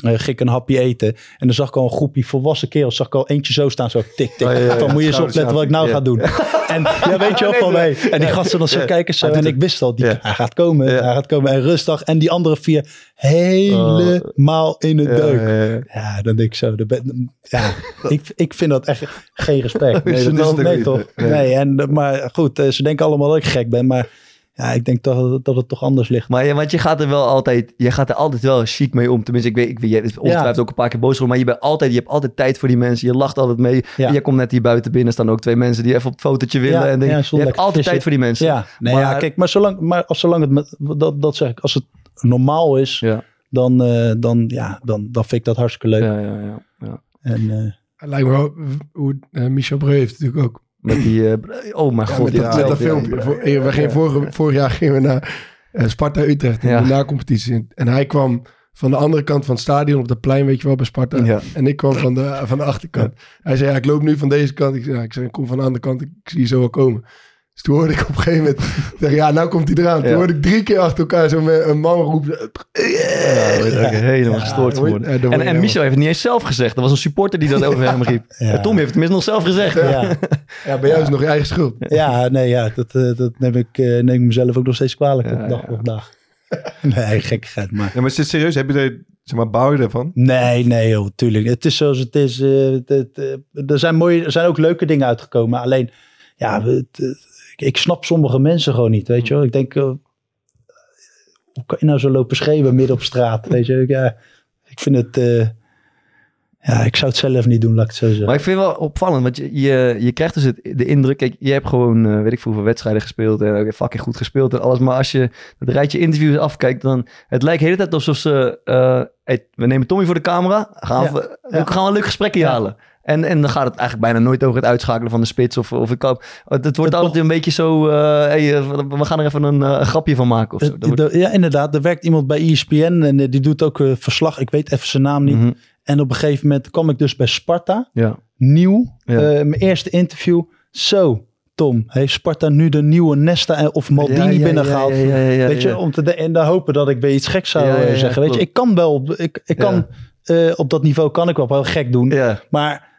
ging ik een hapje eten. En dan zag ik al een groepje volwassen kerels. Zag ik al eentje zo staan. Zo tik, tik. Oh, ja, ja, Van moet je eens opletten wat ik nou ga doen. En ja, weet je wel van mij. En die gasten dan zo kijken zo. En ik wist al, die, hij gaat komen. Hij gaat komen. En rustig. En die andere vier helemaal in het deuk. ja, dan denk ik zo. ja, ik, ik vind dat echt geen respect. Nee, dat is nee niet. toch? Nee. Nee, en, maar goed, eh, ze denken allemaal dat ik gek ben. Maar ja, ik denk toch dat het toch anders ligt. Maar ja, want je gaat er wel altijd, je gaat er altijd wel chic mee om. Tenminste, ik weet, ik weet, je hebt ongetwijfeld ook een paar keer boos geworden, maar je bent altijd, je hebt altijd tijd voor die mensen. Je lacht altijd mee. Ja. En jij komt net hier buiten binnen, staan ook twee mensen die even op fotootje willen. Ja, en denk, ja, je zo hebt altijd tijd voor die mensen. Ja, nee, Maar- ja kijk, maar zolang, maar als, zolang het, met, dat, dat zeg ik, als het normaal is, Ja, dan, eh, dan, ja, dan, dan vind ik dat hartstikke leuk. ja, ja. ja, ja. En, eh, lijkt me wel hoe eh, Michel Breu heeft natuurlijk ook. Met die, eh, oh mijn Ja, god. met dat, met dat ja, filmpje. ja. Voor- we gingen vorige, vorig jaar gingen we naar eh, Sparta Utrecht in Ja. de na-competitie. En hij kwam van de andere kant van het stadion op dat plein, weet je wel, bij Sparta. Ja. En ik kwam van de, van de achterkant. Hij zei, ja, ik loop nu van deze kant. Ik zei, ja, ik, zei, ik kom van de andere kant, ik, zie je zo wel komen. Dus toen hoorde ik op een gegeven moment, ja, nou komt hij eraan. Toen Ja. hoorde ik drie keer achter elkaar zo met een man roepen. Ja, word ik ook helemaal gestoord Ja, geworden. En, en Michel heeft het niet eens zelf gezegd. Er was een supporter die dat over hem riep. Ja. En Tom heeft het tenminste nog zelf gezegd. ja, Ja, bij jou is het nog je eigen schuld. ja, nee, ja, dat, eh, dat neem, ik, eh, neem ik mezelf ook nog steeds kwalijk Ja, op dag ja. op dag. Nee, gekkigheid, maar... Ja, maar is dit serieus? Heb je er, zeg maar, bouw je ervan? Nee, nee, joh, tuurlijk. Het is zoals het is. eh, het, het, eh, er, zijn mooie, er zijn ook leuke dingen uitgekomen. Alleen, ja, het, eh, ik, snap sommige mensen gewoon niet, weet je wel. Ik denk, eh, hoe kan je nou zo lopen schreeuwen midden op straat, weet je? Ja, ik vind het, eh, ja, ik zou het zelf niet doen, laat ik het zo zeggen. Maar ik vind het wel opvallend, want je, je, je krijgt dus het, de indruk... Kijk, je hebt gewoon, eh, weet ik veel, hoeveel wedstrijden gespeeld... en ook fucking goed gespeeld en alles. Maar als je het rijtje interviews afkijkt, dan... Het lijkt de hele tijd alsof ze... hey, we nemen Tommy voor de camera. Gaan we, we ja. gaan we een leuk gesprekje Ja. halen. En, en dan gaat het eigenlijk bijna nooit over het uitschakelen van de spits. Of, of ik kan, het wordt Het altijd een beetje zo... eh, hey, eh, we gaan er even een, eh, een grapje van maken of zo. Dat wordt- ja, inderdaad. Er werkt iemand bij ESPN en die doet ook verslag. Ik weet even zijn naam niet. Mhm, En op een gegeven moment kwam ik dus bij Sparta. ja. nieuw. Ja. Mijn eerste interview. Zo, Tom, heeft Sparta nu de nieuwe Nesta of Maldini Ja, ja, binnengehaald? ja, weet je, om te de, en dan hopen dat ik weer iets geks zou zeggen. Weet je, ik kan wel, op- ik, ik kan op dat niveau kan ik wel wel gek doen, maar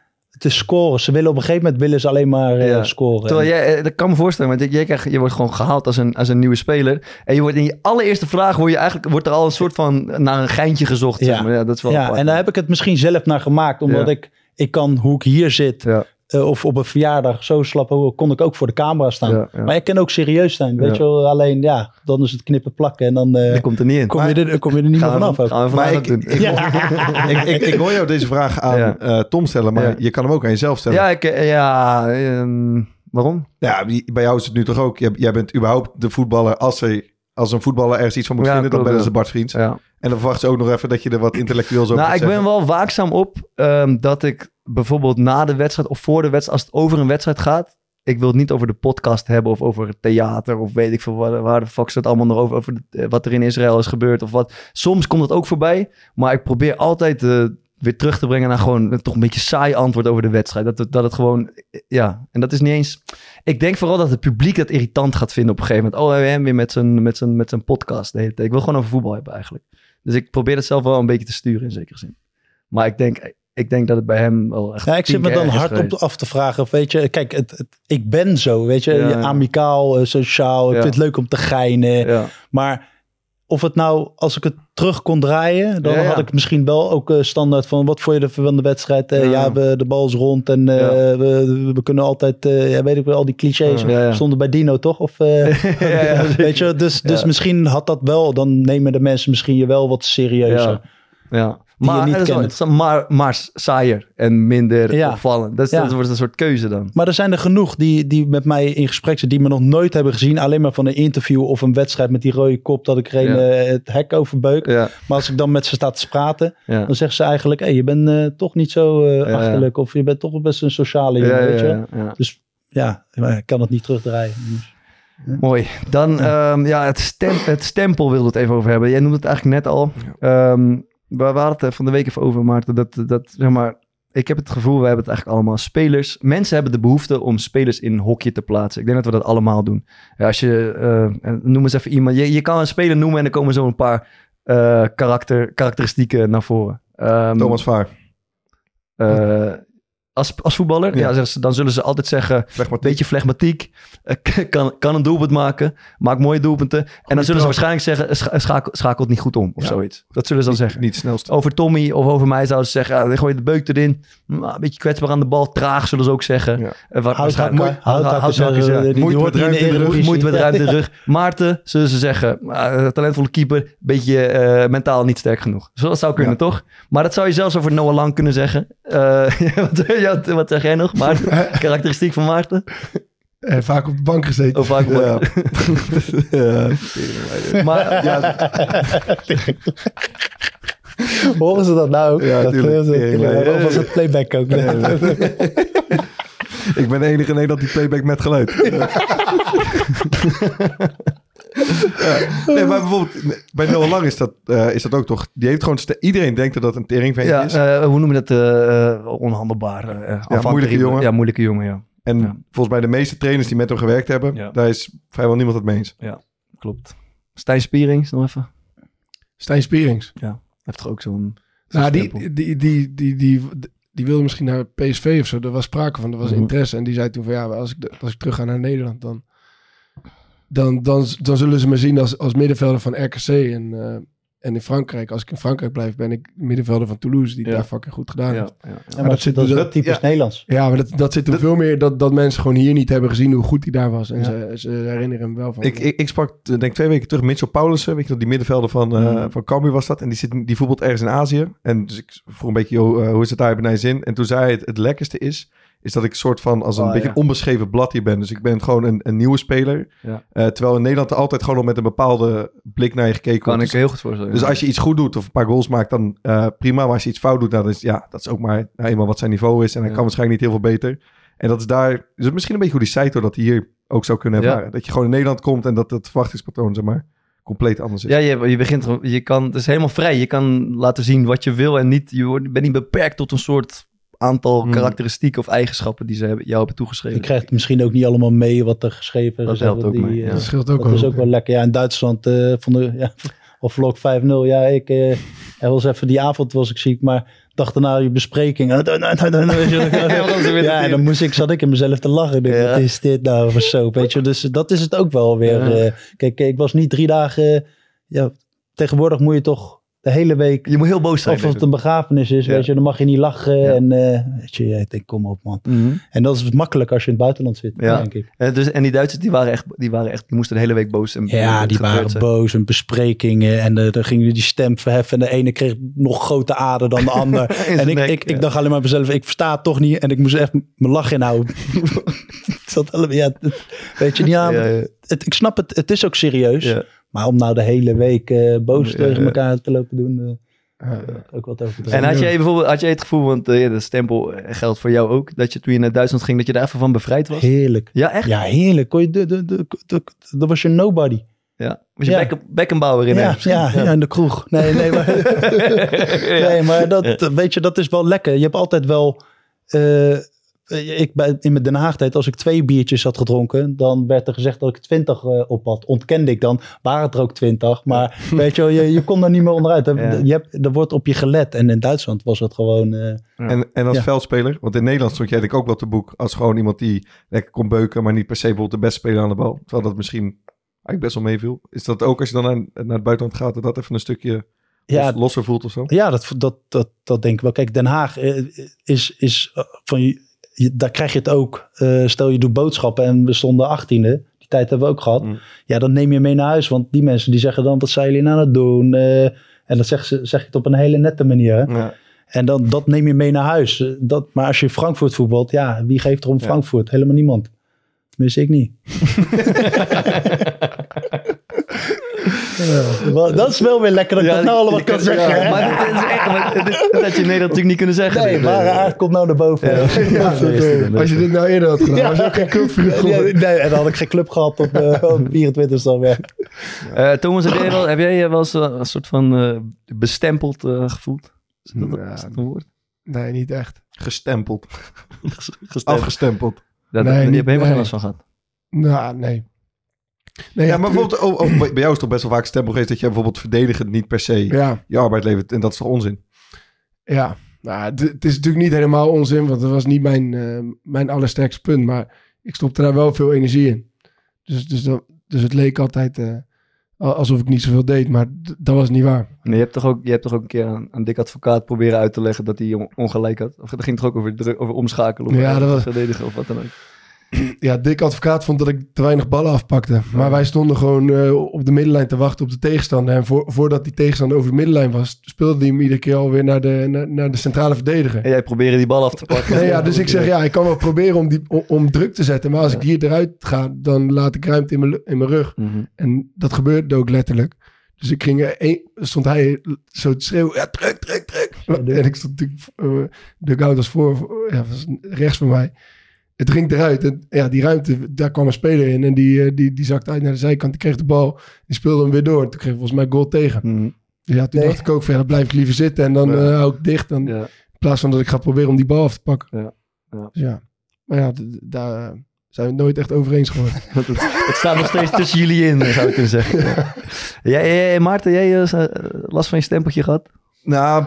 is scoren. Ze willen op een gegeven moment willen ze alleen maar eh, Ja. scoren. Terwijl jij, eh, dat kan me voorstellen, want jij krijgt, je wordt gewoon gehaald als een, als een nieuwe speler. En je wordt in je allereerste vraag, word je eigenlijk, wordt er al een soort van naar een geintje gezocht. Zeg Ja. maar. ja, dat is wel ja, apart. en daar heb ik het misschien zelf naar gemaakt, omdat ik, ik kan hoe ik hier zit. Eh, of op een verjaardag zo slap kon ik ook voor de camera staan. Ja, ja. Maar ik kan ook serieus zijn. Weet Ja. je wel, alleen ja, dan is het knippen plakken en dan Die komt er niet in. kom, je er, kom je er niet meer vanaf. Maar ik, doen. ik, ik, ik, ik hoor jou deze vraag aan eh, Tom stellen, maar je kan hem ook aan jezelf stellen. Ja, ik, ja ehm, waarom? Ja, bij jou is het nu toch ook. Jij, jij bent überhaupt de voetballer. Als, ze, als een voetballer ergens iets van moet Ja, vinden, dan bellen ze. Bart Vriends. Ja. En dan verwachten ze ook nog even dat je er wat intellectueels over Nou, ik ben wel waakzaam op ehm, dat ik bijvoorbeeld na de wedstrijd of voor de wedstrijd, als het over een wedstrijd gaat, ik wil het niet over de podcast hebben of over het theater of weet ik veel waar, de fuck het allemaal nog over, over eh, wat er in Israël is gebeurd of wat. Soms komt het ook voorbij, maar ik probeer altijd eh, weer terug te brengen naar gewoon toch een beetje saai antwoord over de wedstrijd. Dat, het- dat het gewoon, ja, en dat is niet eens... Ik denk vooral dat het publiek dat irritant gaat vinden op een gegeven moment. Oh, hem weer met zijn, met zijn, met zijn podcast de. Ik wil gewoon over voetbal hebben eigenlijk. Dus ik probeer het zelf wel een beetje te sturen in zekere zin. Maar ik denk, ik denk dat het bij hem wel echt Ja, ik zit me dan hard op af te vragen. Of weet je, kijk, het, het- ik ben zo, weet je, Ja, ja. amicaal, eh, sociaal. Ik Ja. vind het leuk om te geinen. Maar of het nou, als ik het terug kon draaien, dan had ik misschien wel ook eh, standaard van wat vond je van de wedstrijd? Eh, Ja. we, de bal is rond en we, we kunnen altijd, ja, weet ik wel, al die clichés stonden bij Dino toch? Of, weet je, dus, dus misschien had dat wel, dan nemen de mensen misschien je wel wat serieuzer. Ja. Die je Maar, niet kent. maar, maar saaier en minder Ja. opvallend. Dat, is- Ja. dat wordt een soort keuze dan. Maar er zijn er genoeg die, die met mij in gesprek zijn, die me nog nooit hebben gezien. Alleen maar van een interview of een wedstrijd met die rode kop dat ik er een, Ja. eh, het hek overbeuk. Ja, Maar als ik dan met ze sta te praten, ja. dan zeggen ze eigenlijk, hey, je bent eh, toch niet zo eh, ja. achterlijk. Of je bent toch best een sociale Ja, jongen, ja, weet je. ja, ja. Dus ja, maar ik kan het niet terugdraaien. Dus, Mooi. Dan ja, ja het, stem, het stempel wilde het even over hebben. Jij noemde het eigenlijk net al. Ehm, we hadden het er van de week even over, Maarten. Dat, dat, zeg maar, ik heb het gevoel, we hebben het eigenlijk allemaal spelers. Mensen hebben de behoefte om spelers in een hokje te plaatsen. Ik denk dat we dat allemaal doen. Ja, als je, eh, noem eens even iemand. Je, je kan een speler noemen en er komen zo een paar eh, karakter, karakteristieken naar voren. Ehm, Thomas Vaar. eh, als, als voetballer, ja. Ja. zeggen ze, dan zullen ze altijd zeggen, Weg maar beetje flegmatiek, eh, kan, kan een doelpunt maken, maakt mooie doelpunten. en dan zullen ze waarschijnlijk zeggen, scha- schakel, schakelt niet goed om of Ja. zoiets. Dat zullen ze dan zeggen. Niet het snelste. Over Tommy of over mij zouden ze zeggen, ja, dan gooi je de beuk erin. Maar een beetje kwetsbaar aan de bal, traag zullen ze ook zeggen. Ja. Eh, ja. die- die Moeite met ruimte in de rug, Eredivisie. Moeite met ruimte in de Ja. rug. Maarten, zullen ze zeggen, ah, talentvolle keeper, beetje eh, mentaal niet sterk genoeg. Zo, dat zou kunnen, Ja. toch? Maar dat zou je zelfs over Noah Lang kunnen zeggen. Eh, wat, zeg jij nog, Maarten? Karakteristiek van Maarten? Eh, vaak op de bank gezeten. Of vaak Ja. ja. Maar ja, Horen ze dat nou ook? Ja, Dat, tuurlijk. Of was het playback ook? Ik ben de enige in Nederland die playback met geluid. Ja. Nee, maar bijvoorbeeld bij Noah Lang is dat, eh, is dat ook toch... Die heeft gewoon... Iedereen denkt dat dat een teringventje ja is. eh, hoe noem je dat? eh, eh, onhandelbaar. eh, avant moeilijke jongen. Ja, moeilijke jongen, ja. en ja. volgens mij de meeste trainers die met hem gewerkt hebben... Ja. daar is vrijwel niemand het mee eens. Klopt. Stijn Spierings, nog even. Stijn Spierings. Heeft toch ook zo'n... Nou, die, die, die, die, die, die wilde misschien naar PSV of zo. Er was sprake van, er was Mhm. interesse. En die zei toen van ja, als ik, als ik terug ga naar Nederland, dan, dan, dan, dan zullen ze me zien als, als middenvelder van RKC. En, eh, en in Frankrijk, als ik in Frankrijk blijf, ben ik middenvelder van Toulouse, die Ja. daar fucking goed gedaan Ja, heeft. ja, ja. Maar maar dat zit- dat dat- wel typisch ja. Nederlands. Ja, maar dat, dat zit er Dat- veel meer dat, dat mensen gewoon hier niet hebben gezien hoe goed hij daar was. En Ja. ze, ze herinneren hem wel van. Ik, ik, ik sprak, eh, denk twee weken terug, Mitchell Paulussen. Weet je nog, die middenvelder van, eh Mhm. van Cambuur was dat. En die, zit, die voetbalt ergens in Azië. En dus ik vroeg een beetje, joh, hoe is het daar bij zin? En toen zei hij, het, het lekkerste is, is dat ik soort van als een Oh, beetje ja. onbeschreven blad hier ben. Dus ik ben gewoon een, een nieuwe speler. Ja. Eh, terwijl in Nederland er altijd gewoon al met een bepaalde blik naar je gekeken Kan wordt. ik heel goed voorstellen. Dus als je iets goed doet of een paar goals maakt, dan eh, prima. Maar als je iets fout doet, dan is ja, dat is ook maar nou, eenmaal wat zijn niveau is. En hij Ja. kan waarschijnlijk niet heel veel beter. En dat is daar, dus misschien een beetje hoe die Saito dat hij hier ook zou kunnen Ja. ervaren. Dat je gewoon in Nederland komt en dat het verwachtingspatroon, zeg maar, compleet anders is. Ja, je, je begint, je kan, het is helemaal vrij. Je kan laten zien wat je wil en niet, je wordt- bent niet beperkt tot een soort aantal Hmm. karakteristieken of eigenschappen die ze hebben, jou hebben toegeschreven. Je krijgt misschien ook niet allemaal mee wat er geschreven Dat is. helpt ook die, mee, eh, ja. dat scheelt ook dat wel. is ook wel lekker. Ja, in Duitsland eh vonden ja, of vlog 5-0. Ja, ik eh, er was even die avond was ik ziek, maar dacht daarna je bespreking. ja, en dan moest ik, zat ik in mezelf te lachen. Ik denk, Ja. Wat is dit nou voor zo? Weet je, dus dat is het ook wel weer. Ja. kijk, ik was niet drie dagen. ja, tegenwoordig moet je toch de hele week. Je moet heel boos zijn. Of het een begrafenis is, Ja. weet je, dan mag je niet lachen. Ja. En eh, weet je, ik denk, kom op man. Mhm. En dat is makkelijk als je in het buitenland zit, Ja. denk ik. Eh, dus, en die Duitsers die waren echt, die waren echt, die moesten de hele week boos en Ja, die waren zijn. boos en besprekingen. En eh dan gingen die stem verheffen. En de ene kreeg nog grote ader dan de ander. En ik, nek, ik, ik dacht alleen maar bij mezelf, ik versta het toch niet. En ik moest echt mijn lach inhouden. Zat allemaal- ja, weet je niet aan. Ja, ja. Het, ik snap het, het is ook serieus. Maar om nou de hele week eh, boos Ja, tegen ja. elkaar te lopen doen, eh, ook wat over En had jij bijvoorbeeld, had jij het gevoel, want eh, ja, de stempel geldt voor jou ook, dat je toen je naar Duitsland ging, dat je daar even van bevrijd was? Heerlijk. Ja, echt? Ja, heerlijk. Kon je, de, de, de, dat was je nobody. Ja. Was je Ja. Beckenbauer in Ja, ja, ja, in de kroeg. Nee, nee, maar, nee, maar dat, weet je, dat is wel lekker. Je hebt altijd wel... eh, ik bij, in mijn Den Haag tijd, als ik twee biertjes had gedronken, dan werd er gezegd dat ik twintig eh, op had. Ontkende ik dan, waren het er ook twintig. Maar weet je, wel, je, je kon er niet meer onderuit. Er, Ja. je hebt, er wordt op je gelet. En in Duitsland was het gewoon... eh, En, en als Ja. veldspeler, want in Nederland stond jij denk ik ook wel te boek als gewoon iemand die lekker kon beuken, maar niet per se bijvoorbeeld de beste speler aan de bal. Terwijl dat misschien eigenlijk best wel meeviel. Is dat ook als je dan naar, naar het buitenland gaat, dat dat even een stukje ja, losser voelt of zo? Ja, dat, dat, dat, dat denk ik wel. Kijk, Den Haag eh, is, is eh, van daar krijg je het ook. Eh, stel je doet boodschappen en we stonden achttiende. Die tijd hebben we ook gehad. Mm. Ja, dan neem je mee naar huis. Want die mensen die zeggen dan, wat zijn jullie nou aan het doen? Eh, en dan zeg, ze, zeg je het op een hele nette manier. Ja. En dan, dat neem je mee naar huis. Eh, Dat, maar als je Frankfurt voetbalt, ja, wie geeft er om Ja. Frankfurt? Helemaal niemand. Tenminste, ik niet. Ja, dat is wel weer lekker dat ik dat nou allemaal kan zeggen. hè? Maar dit is echt, maar dit, dit had je in Nederland natuurlijk niet kunnen zeggen. Nee, eh, aard komt nou naar boven. Ja. Ja, dat, eh, als je dit nou eerder had gedaan, was je ook geen Ja, geworden. nee, en dan had ik geen club gehad op, eh, op 24 dan weer. Eh, Thomas, heb jij, wel, heb jij je wel eens eh, een soort van eh, bestempeld eh, gevoeld? Is dat, Ja. is dat een woord? Nee, niet echt. Gestempeld. Gestempeld. Afgestempeld. Dat, Nee, je niet- hebt helemaal geen last van gehad. Nou, nee. Nee, Ja, maar bijvoorbeeld, oh, oh, bij jou is toch best wel vaak stempel geweest dat jij bijvoorbeeld verdedigend niet per se Ja, je arbeid levert. En dat is toch onzin? ja. Nou, het, is natuurlijk niet helemaal onzin, want dat was niet mijn, eh, mijn allersterkste punt. Maar ik stopte daar wel veel energie in. Dus, dus, dat, dus het leek altijd eh, al- alsof ik niet zoveel deed, maar dat was niet waar. Nee, je hebt toch ook, je hebt toch ook een keer aan, aan dik advocaat proberen uit te leggen dat hij on- ongelijk had? Of dat ging toch ook over, druk, over omschakelen? Of Ja, dat was- verdedigen of wat dan ook? Ja, Dick Advocaat vond dat ik te weinig ballen afpakte. Maar wij stonden gewoon eh, op de middenlijn te wachten op de tegenstander. En voor, voordat die tegenstander over de middenlijn was, speelde hij hem iedere keer alweer naar de, naar, naar de centrale verdediger. En jij probeerde die bal af te pakken. Nee, ja, dus ik zeg, ja, ik kan wel proberen om, die, om, om druk te zetten. Maar als ik hier eruit ga, dan laat ik ruimte in mijn, in mijn rug. Mhm. En dat gebeurde ook letterlijk. Dus ik ging, er een- stond hij zo te schreeuwen, ja, druk, druk, druk. En ik stond natuurlijk, uh, de goud was voor, voor- ja, was rechts van mij. Het ging eruit. En ja, die ruimte, daar kwam een speler in. En die, eh, die, die zakte uit naar de zijkant. Die kreeg de bal. Die speelde hem weer door. En toen kreeg ik volgens mij goal tegen. Dus ja, toen Nee. dacht ik ook van, ja, dan blijf ik liever zitten. En dan Ja. eh, hou ik dicht. Dan, Ja. In plaats van dat ik ga proberen om die bal af te pakken. Ja. Ja. Dus ja. Maar ja, daar eh, zijn we het nooit echt over eens geworden. Het, het staat nog steeds tussen jullie in, zou ik kunnen zeggen. Ja. Jij, Maarten, jij last van je stempeltje gehad? Nou,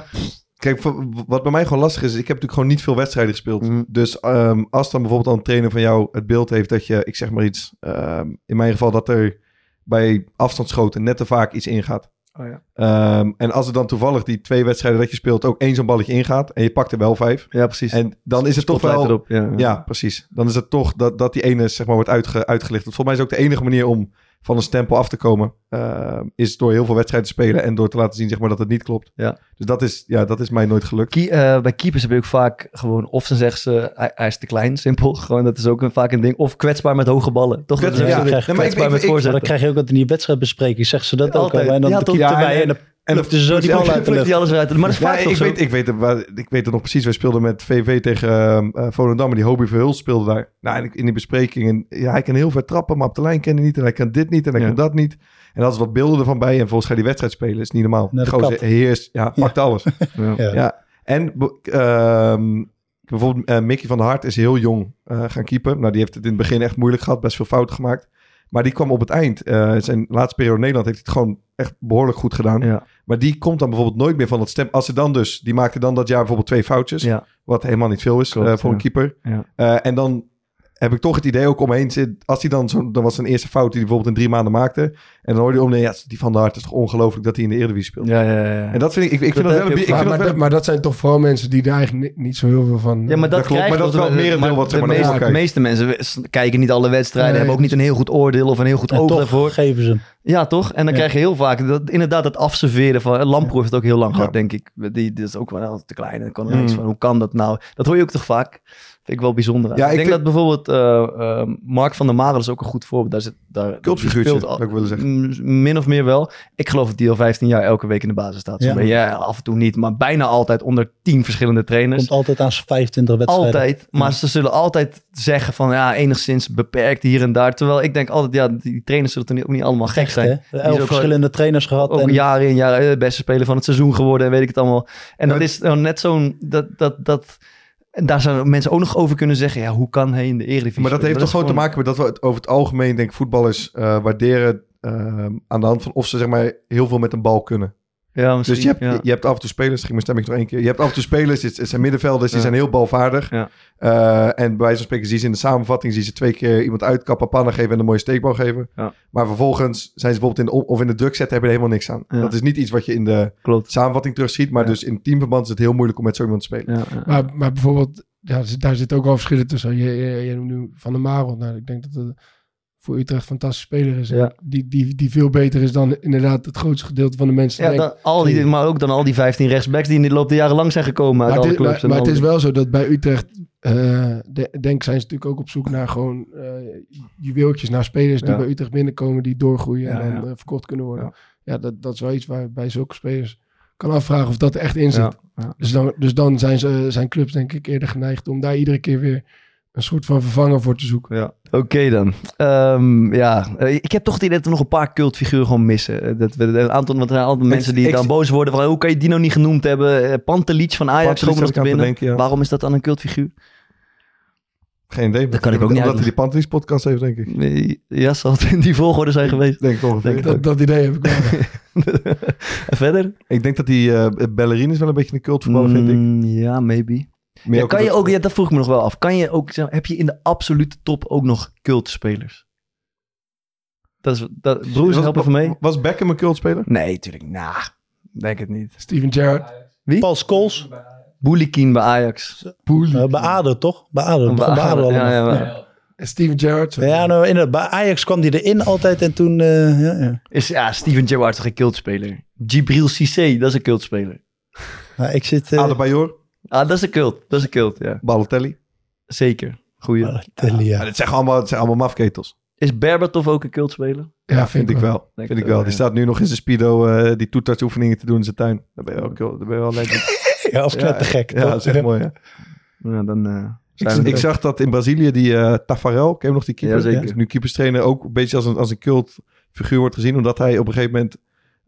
kijk, wat bij mij gewoon lastig is, is ik heb natuurlijk gewoon niet veel wedstrijden gespeeld. Mhm. Dus ehm, als dan bijvoorbeeld een trainer van jou het beeld heeft dat je, ik zeg maar iets, ehm, in mijn geval dat er bij afstandsschoten net te vaak iets ingaat. Oh ja. Ehm, en als er dan toevallig die twee wedstrijden dat je speelt ook één zo'n balletje ingaat en je pakt er wel vijf. Ja, precies. En dan is het toch wel... erop. Ja, Ja, precies. Dan is het toch dat, dat die ene zeg maar wordt uitge, uitgelicht. Want volgens mij is ook de enige manier om van een stempel af te komen... eh, is door heel veel wedstrijden te spelen en door te laten zien zeg maar, dat het niet klopt. Ja. Dus dat is, ja, dat is mij nooit gelukt. Kie- eh, bij keepers heb je ook vaak gewoon, of ze zeggen ze, hij, hij is te klein, simpel. Gewoon, dat is ook een, vaak een ding. Of kwetsbaar met hoge ballen. Toch? Dat is maar Maar dat. En plukten ze zo die bal uit de alles eruit. Maar dat is Ja, vaak toch ik, zo? weet, ik, weet het, ik weet het nog precies. Wij speelden met VV tegen eh Volendam. En die Hobie Verhulst speelde daar. Nou, in die besprekingen. Ja, hij kan heel ver trappen, maar op de lijn ken hij niet. En hij kan dit niet en hij Ja. kan dat niet. En dat is wat beelden ervan bij. En volgens ga je die wedstrijd spelen. is niet normaal. Gozer kat. heerst. Ja, pakt alles. Ja. En ehm, bijvoorbeeld eh, Mickey van der Hart is heel jong eh, gaan keeper. Nou, die heeft het in het begin echt moeilijk gehad. Best veel fouten gemaakt. Maar die kwam op het eind. eh, zijn laatste periode in Nederland heeft hij het gewoon echt behoorlijk goed gedaan. Ja. Maar die komt dan bijvoorbeeld nooit meer van het stem. Als ze dan dus, die maakte dan dat jaar bijvoorbeeld twee foutjes. Ja. Wat helemaal niet veel is Klopt, eh, voor ja. een keeper. Eh, en dan heb ik toch het idee ook omheen zit. Als hij dan zo, dan was zijn eerste fout die hij bijvoorbeeld in drie maanden maakte. En dan hoorde je om, nee, ja, die van der Hart is toch ongelooflijk dat hij in de Eredivisie speelt. Ja, ja, ja. En dat vind ik, ik, ik vind Dat dat wel heb een maar, maar, wel- maar dat zijn toch vooral mensen die er eigenlijk ni- niet zo heel veel van... Ja, maar dat, Dat klopt, maar dat is wel het merendeel wat, zeg maar, de, meeste, de mensen kijken niet alle wedstrijden, Nee. hebben ook niet een heel goed oordeel of een heel goed oog toch daarvoor. geven ze. Ja, toch? En dan Ja. krijg je heel vaak dat, inderdaad het afserveren van... Lamproe heeft het ook heel lang Ja. gehad, denk ik. Die, die is ook wel te klein. En kan er Mm. niks van. Hoe kan dat nou? Dat hoor je ook toch vaak? Vind ik wel bijzonder. aan. Ja, ik ik denk vind- dat bijvoorbeeld eh, eh, Mark van der Marel is ook een goed voorbeeld. Daar zit, daar, Cultfiguurtje, speelt al- zou ik willen zeggen. mm, Min of meer wel. Ik geloof dat die al 15 jaar elke week in de basis staat. Ja. Ja. af en toe niet, maar bijna altijd onder 10 verschillende trainers. Komt altijd aan zijn 25 wedstrijden. Altijd. Maar ze zullen altijd zeggen van ja, enigszins beperkt hier en daar. Terwijl ik denk altijd, ja, die trainers zullen er niet- ook niet allemaal gek echt, zijn. hè? is Elf ook verschillende trainers gehad. Ook en, jaren in jaren eh, beste speler van het seizoen geworden en weet ik het allemaal. En dat is nou net zo'n... Dat, dat, dat, en daar zouden mensen ook nog over kunnen zeggen... Ja, hoe kan hij in de Eredivisie Maar dat heeft toch gewoon te maken met dat we het over het algemeen, denk ik, voetballers eh, waarderen ehm, aan de hand van of ze zeg maar heel veel met een bal kunnen. Ja, misschien, Dus je hebt, ja. je, je hebt af en toe spelers, mijn stemming nog één keer. Je hebt af en toe spelers, het, het zijn middenvelders, die zijn heel balvaardig. Ja. Eh, en bij wijze van spreken zie je ze in de samenvatting, zie je ze twee keer iemand uitkappen, pannen geven en een mooie steekbal geven. Ja. Maar vervolgens zijn ze bijvoorbeeld in de, om- of in de druk zetten, hebben er helemaal niks aan. Ja. Dat is niet iets wat je in de Klopt. samenvatting terugziet, maar Ja. dus in teamverband is het heel moeilijk om met zo iemand te spelen. Ja, ja. Maar, maar bijvoorbeeld, ja, daar zit ook wel verschillen tussen. Je, je, je noemt nu Van der Marel. Nou, ik denk dat het voor Utrecht een fantastische speler is. Ja. Die, die, die veel beter is dan inderdaad het grootste gedeelte van de mensen. Ja, dan, al die, maar ook dan al die 15 rechtsbacks die in de loop der jaren lang zijn gekomen uit maar alle clubs. maar, maar het is wel zo dat bij Utrecht, eh, de- denk zijn ze natuurlijk ook op zoek naar gewoon eh juweeltjes, naar spelers die bij Utrecht binnenkomen, die doorgroeien Ja, en dan eh, verkocht kunnen worden. Ja. Dat, dat is wel iets waar bij zulke spelers kan afvragen of dat er echt in zit. Dus dan, dus dan zijn, ze, zijn clubs denk ik eerder geneigd om daar iedere keer weer een soort van vervanger voor te zoeken. Ja. Oké dan. Ehm, ja, Eh, ik heb toch het idee dat er nog een paar cultfiguren gewoon missen. Eh, Dat we een aantal, want er zijn altijd mensen die ik- dan boos worden van hoe kan je die nou niet genoemd hebben? Eh, Pantelic van Ajax komen nog te binnen. denken, ja. Waarom is dat dan een cultfiguur? Geen idee. Dat kan ik ook niet Omdat hij die Pantelis podcast heeft, denk ik. Eh, Ja, zal het in die volgorde zijn geweest. Denk toch Dat, dat idee heb ik wel. en verder? Ik denk dat die eh ballerine is wel een beetje een cultvoetballer, vind ik. Mm, Ja, maybe. Ja, kan je ook, ja, dat vroeg ik me nog wel af. Kan je ook, zeg, heb je in de absolute top ook nog cultspelers? Dat is, dat, broers, was, help even mee. Was Beckham een cultspeler? Nee, natuurlijk. Nou, denk het niet. Steven Gerrard. Paul Scholes. Boulikin bij Ajax. Eh, bij ADO, toch? Bij ADO. Bij ADO ja, ja, maar- Ja. En Steven Gerrard. Ja, nou, inderdaad. Bij Ajax kwam die erin altijd en toen... eh, ja, ja. Is, ja, Steven Gerrard is toch een cultspeler? Gibril Cissé, dat is een cultspeler. Nou, ik zit... eh, Adebayor, Ah, dat is een cult. Dat is een cult, ja. Balotelli. Zeker. Goeie. Balotelli, ja. Ja, dit zijn allemaal, het zijn allemaal mafketels. Is Berbatov ook een cultspeler? Ja, vind ik wel. Denk Vind ik wel. Die ja. staat nu nog in zijn speedo eh, die toetartsoefeningen te doen in zijn tuin. Dan ben je wel, cult- dan ben je wel lekker. Ja, of knettergek. Ja, toch? dat is echt mooi. Hè? Ja, dan eh, Ik, zijn we ik er. zag dat in Brazilië die eh Tafarel, ken je nog die keeper? Ja, zeker. Die is nu keeperstrainer ook een beetje als een, als een cult figuur wordt gezien. Omdat hij op een gegeven moment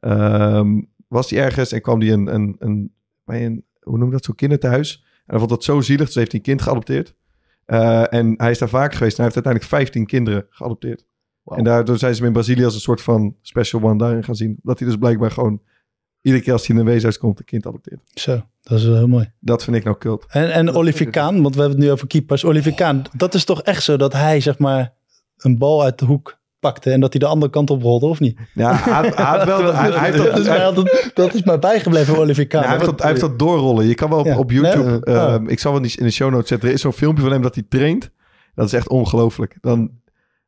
ehm, was hij ergens en kwam hij een, een, een, bij een, hoe noem je dat, zo'n kinderthuis. En hij vond dat zo zielig, dus heeft hij een kind geadopteerd. Eh, en hij is daar vaak geweest en hij heeft uiteindelijk 15 kinderen geadopteerd. En daardoor zijn ze hem in Brazilië als een soort van special one daarin gaan zien. Dat hij dus blijkbaar gewoon iedere keer als hij in een weeshuis komt een kind adopteert. Zo, dat is wel heel mooi. Dat vind ik nou cult. En, en Olivier Kaan, want we hebben het nu over keepers. Olivier Kaan, dat is toch echt zo dat hij zeg maar een bal uit de hoek pakte en dat hij de andere kant op rolde, of niet? Ja, hij, hij had wel, hij, hij heeft dat, is mij altijd, dat is mij bijgebleven, Olivier Kaan. Ja, hij, heeft dat, hij heeft dat doorrollen. Je kan wel op, Ja. op YouTube... Nee? ehm, Oh. Ik zal wel niet in de show notes zetten. Er is zo'n filmpje van hem dat hij traint. Dat is echt ongelooflijk. Dan,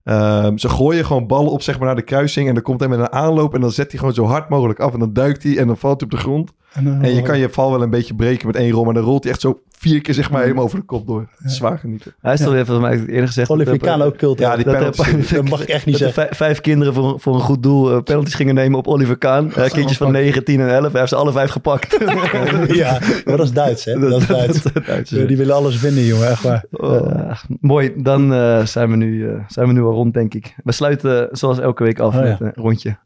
ehm, ze gooien gewoon ballen op zeg maar, naar de kruising. En dan komt hij met een aanloop. En dan zet hij gewoon zo hard mogelijk af. En dan duikt hij en dan valt hij op de grond. En je kan je val wel een beetje breken met één rol. Maar dan rolt hij echt zo vier keer zeg maar, helemaal over de kop door. Zwaar genieten. Hij is toch even, volgens mij eerder gezegd... Olivier dat, Kaan ook cult. Ja, die dat, penalties. dat, dat mag ik echt niet zeggen. vijf, vijf kinderen voor, voor een goed doel eh, penalties gingen nemen op Oliver Kaan. Eh, kindjes van 9, 10 en 11. Hij heeft ze alle vijf gepakt. Ja, maar dat is Duits, hè? Dat is Duits. Duits, Ja, die willen alles winnen, jongen, echt waar. Oh, mooi, dan eh, zijn, we nu, eh, zijn we nu al rond, denk ik. We sluiten eh, zoals elke week af Oh, met ja. een rondje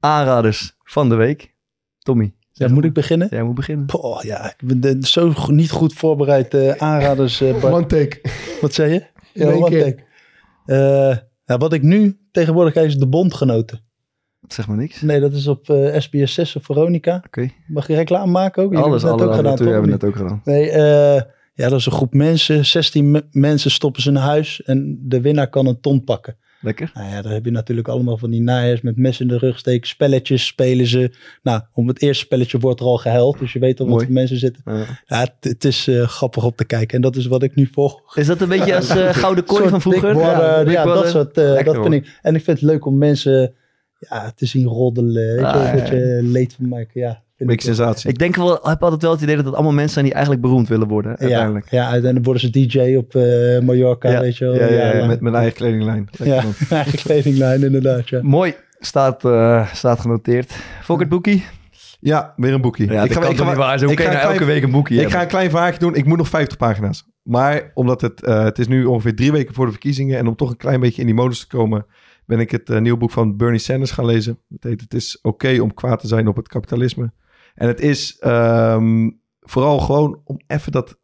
aanraders van de week. Tommy, Ja, moet ik beginnen? jij moet beginnen. Poh, ja, ik ben de- zo niet goed voorbereid eh, aanraders. eh, Bart. One take. Wat zei je? In één one keer. take. Eh, ja, wat ik nu tegenwoordig kijk is de Bondgenoten. Zeg maar niks. Nee, dat is op eh, SBS 6 of Veronica. Oké. Mag je reclame maken ook? Jullie Alles, hebben het alle net ook gedaan, hebben toch? we net ook gedaan. Nee, eh, ja, dat is een groep mensen. 16 me- mensen stoppen ze in huis en de winnaar kan een ton pakken. Lekker. Nou ja, daar heb je natuurlijk allemaal van die naaiers met mes in de rug steken. Spelletjes spelen ze. Nou, om het eerste spelletje wordt er al gehuild. Dus je weet al wat voor mensen zitten. Ja. Ja, het, het is eh, grappig om te kijken. En dat is wat ik nu volg. Is dat een beetje als eh, Gouden Kooi van vroeger? Ja, dat soort. eh, dat vind ik. En ik vind het leuk om mensen ja, te zien roddelen. Je, Ah, een ja, beetje leed van maken. Ja, Beetje ik, sensatie. Ik denk wel, ik heb altijd wel het idee dat het allemaal mensen zijn die eigenlijk beroemd willen worden. ja, Uiteindelijk. ja, en dan worden ze DJ op eh Mallorca, Ja, weet je wel. ja, ja, ja. Met mijn eigen kledinglijn. Lekker ja, eigen kledinglijn inderdaad, ja. Mooi. Staat, eh, staat genoteerd. Fokker Boekie. Ja, weer een boekje. Ja, ik ga, toch niet waar. Zo ik ga nou een elke week een boekje Ik hebben. ga een klein vraagje doen. Ik moet nog 50 pagina's. Maar omdat het, eh, het is nu ongeveer drie weken voor de verkiezingen. En om toch een klein beetje in die modus te komen. ben ik het eh, nieuwe boek van Bernie Sanders gaan lezen. Het heet Het is oké om kwaad te zijn op het kapitalisme. En het is ehm, vooral gewoon om even dat...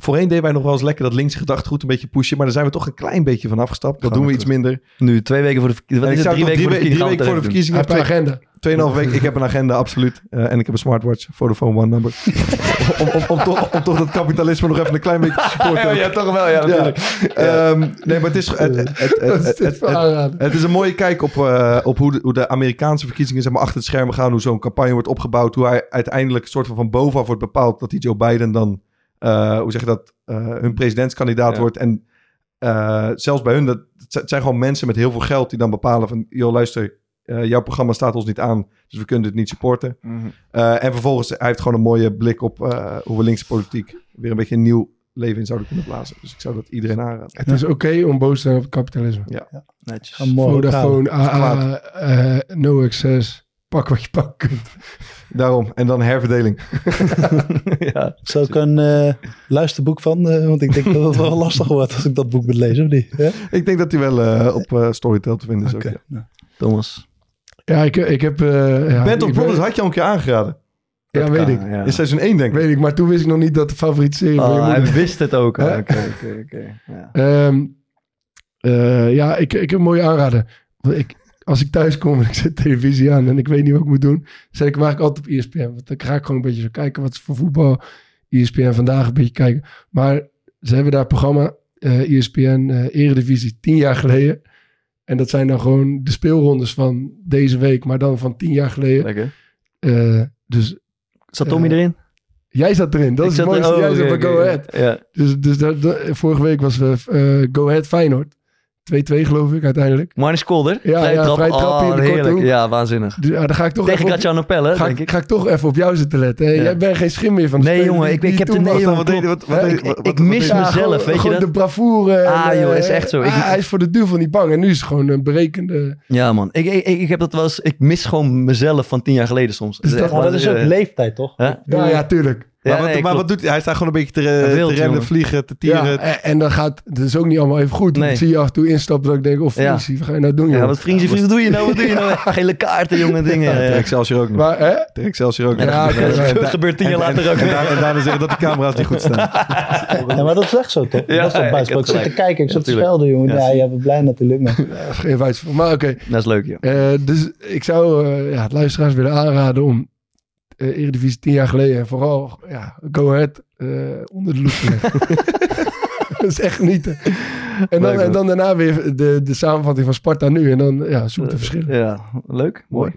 Voorheen deden wij nog wel eens lekker dat linkse gedachtegoed een beetje pushen. Maar daar zijn we toch een klein beetje van afgestapt. Dat Gaan doen we iets minder. Nu twee weken voor de verkiezingen. En Wat is het? Drie weken voor de verkiezingen. weken voor de. Heb je Twee, agenda? tweeënhalf week. Ik heb een agenda, absoluut. Eh, en ik heb een smartwatch. Vodafone One number. om, om, om, toch, om toch dat kapitalisme nog even een klein beetje te supporten. doen. Ja, toch wel. Ja, natuurlijk. Ehm, nee, maar het is, het, het, het, het, dit het, voor het- aanrader? het is een mooie kijk op, eh, op hoe, de, hoe de Amerikaanse verkiezingen zeg maar, achter het schermen gaan. Hoe zo'n campagne wordt opgebouwd. Hoe hij uiteindelijk een soort van van bovenaf wordt bepaald dat die Joe Biden dan, eh, hoe zeg je dat, eh, hun presidentskandidaat Ja. wordt. En eh, zelfs bij hun, dat, het zijn gewoon mensen met heel veel geld die dan bepalen van, joh luister, eh, jouw programma staat ons niet aan, dus we kunnen dit niet supporten. Eh, en vervolgens, hij heeft gewoon een mooie blik op eh, hoe we linkse politiek weer een beetje een nieuw leven in zouden kunnen blazen. Dus ik zou dat iedereen aanraden. Het is oké om boos te zijn op het kapitalisme. Netjes. Morgen ophalen. Vodafone, AA, eh, No Access. Pak wat je pakken kunt. Daarom. En dan herverdeling. ja. Zou ik een eh, luisterboek van? eh, want ik denk dat het wel lastig wordt als ik dat boek moet lezen, of niet? Ja? Ik denk dat hij wel eh, op eh, Storytel te vinden is. Oké. Ook, ja. nou. Thomas. Ja, ik, ik heb... eh ja, Band of Brothers had je al een keer aangeraden. Ja, weet ik. Ja. In seizoen 1 denk ik. Weet ik, maar toen wist ik nog niet dat de favoriete serie van je moeder... hij wist het ook. Hè? Oké, oké, oké. Ja. Ehm, eh, ja, ik, ik heb een mooie aanrader. Ik, als ik thuis kom en ik zet televisie aan en ik weet niet wat ik moet doen, zet ik hem eigenlijk altijd op ESPN. Want dan ga ik gewoon een beetje zo kijken wat is voor voetbal ESPN vandaag een beetje kijken. Maar ze hebben daar een programma eh ESPN eh, Eredivisie tien jaar geleden. En dat zijn dan gewoon de speelrondes van deze week, maar dan van tien jaar geleden. Lekker. Eh, dus Zat Tommy erin? jij zat erin. Dat Ik is het er- mooiste. oh, jij zat oké, bij Go. Ahead. Ja. Dus, dus dat, dat- vorige week was we eh, Go Ahead Feyenoord. 2-2 geloof ik uiteindelijk. Marnix Kolder? Ja, ja, trap. vrije trap oh, in de korte heerlijk. hoek. Ja, waanzinnig. Dus, ja, dan ga ik toch Tegen Graciano Pelle, ga, denk ik, ga ik toch even op jou zitten letten. Ja. Jij bent geen schim meer van de Nee, jongen, ik- ik heb de- nee, jongen, Wat wat- wat ik- ik mis mezelf, gewoon, weet je gewoon dat? de bravoure. en, Ah, joh, eh, is echt zo. Ik- ah, hij is voor de duivel niet bang. En nu is het gewoon een berekende... Ja, man. Ik, ik, ik heb dat wel eens... Ik mis gewoon mezelf van tien jaar geleden soms. Dus dat- is ook eh, leeftijd, toch? Ja, ja, tuurlijk. Ja, maar wat, nee, maar klopt. wat doet hij? Hij staat gewoon een beetje te, te rennen, vliegen, te Ja, tieren. en, en dan gaat het is ook niet allemaal even goed. Nee. Dan zie je af en toe instappen dat ik denk, of Ja. Wat ga je nou doen, Ja, wat vriendje, vriend, wat doe je nou? Wat doe je nou? Gele kaarten, jongen, dingen. Ja. Excelsior ook nog. Maar, hè? Excelsior ook nog. Ja, dat gebeurt- maar- dat gebeurt tien jaar En- later ook en, en daarna zeggen dat de camera's niet goed staan. Ja, maar dat is echt zo, toch? Ja, dat is toch heb Ik zit te kijken, ik zit te schelden, jongen. Ja, je bent blij natuurlijk, maar... Geen wijs. Maar oké, Dat is leuk, joh. Eh, dus ik zou eh, ja, het luisteraars willen aanraden om eh Eredivisie tien jaar geleden en vooral ja, Go Ahead eh, onder de loep dat is echt niet. En dan, en dan daarna weer de, de samenvatting van Sparta nu. En dan ja, zoek de verschillen. Ja, leuk. Mooi.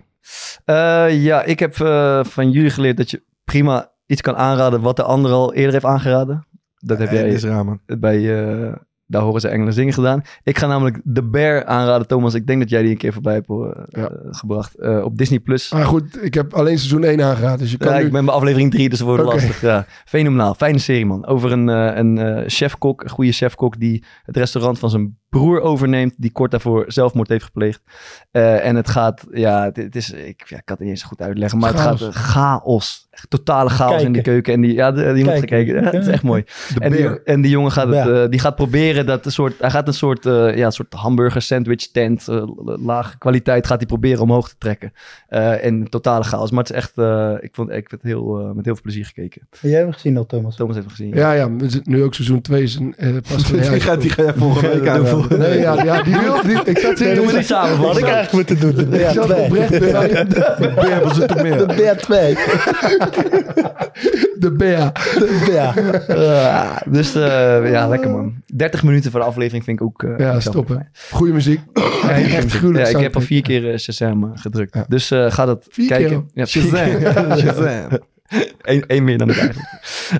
Eh, ja, ik heb eh, van jullie geleerd dat je prima iets kan aanraden wat de ander al eerder heeft aangeraden. Dat heb jij dit is raar, man. bij eh, Daar horen ze engelen zingen gedaan. Ik ga namelijk The Bear aanraden, Thomas. Ik denk dat jij die een keer voorbij hebt eh, Ja. gebracht. eh, op Disney+. Plus. Maar goed, ik heb alleen seizoen 1 aangeraden. Dus je kan Ja, nu... ik ben bij aflevering 3, dus het wordt lastig. Ja. Fenomenaal. Fijne serie, man. Over een, eh, een chefkok, een goede chefkok... die het restaurant van zijn broer overneemt... die kort daarvoor zelfmoord heeft gepleegd. Eh, en het gaat... Ja, het, het is... Ik, ja, ik kan het niet eens goed uitleggen... maar Chaos. het gaat chaos. Echt totale chaos in die keuken. En die, ja, de- die moet Kijken. gekeken. Ja, het is echt mooi. En die, en die jongen gaat, het, Ja. eh, die gaat proberen dat een soort... Hij gaat een soort, eh, ja, een soort hamburger sandwich tent... lage kwaliteit gaat hij proberen omhoog te trekken. Eh, en totale chaos. Maar het is echt... eh, ik vond ik heb het heel, met heel veel plezier gekeken. Jij hebt hem gezien al, Thomas. Thomas heeft het gezien. Ja, ja, we zitten nu ook seizoen 2 is een, eh, pas Die gaat, die ga volgende week aan. Nee, ja, ja, die wil die, Ik zat Nee, serieus... doen we niet samen. Wat ik eigenlijk moeten doen. De Ik zat BR2. oprecht De beer was het meer. De BR2. de Bea. De BR. Ah, dus eh, ja, lekker man. 30 minuten voor de aflevering vind ik ook... eh, Ja, stoppen. Goeie muziek. Ja, echt Ja, ik heb al vier keer eh, Shazam gedrukt. Ja. Dus eh, ga dat Vier kijken. keer? Ja, Shazam. Shazam. Eén één meer dan ik eigenlijk.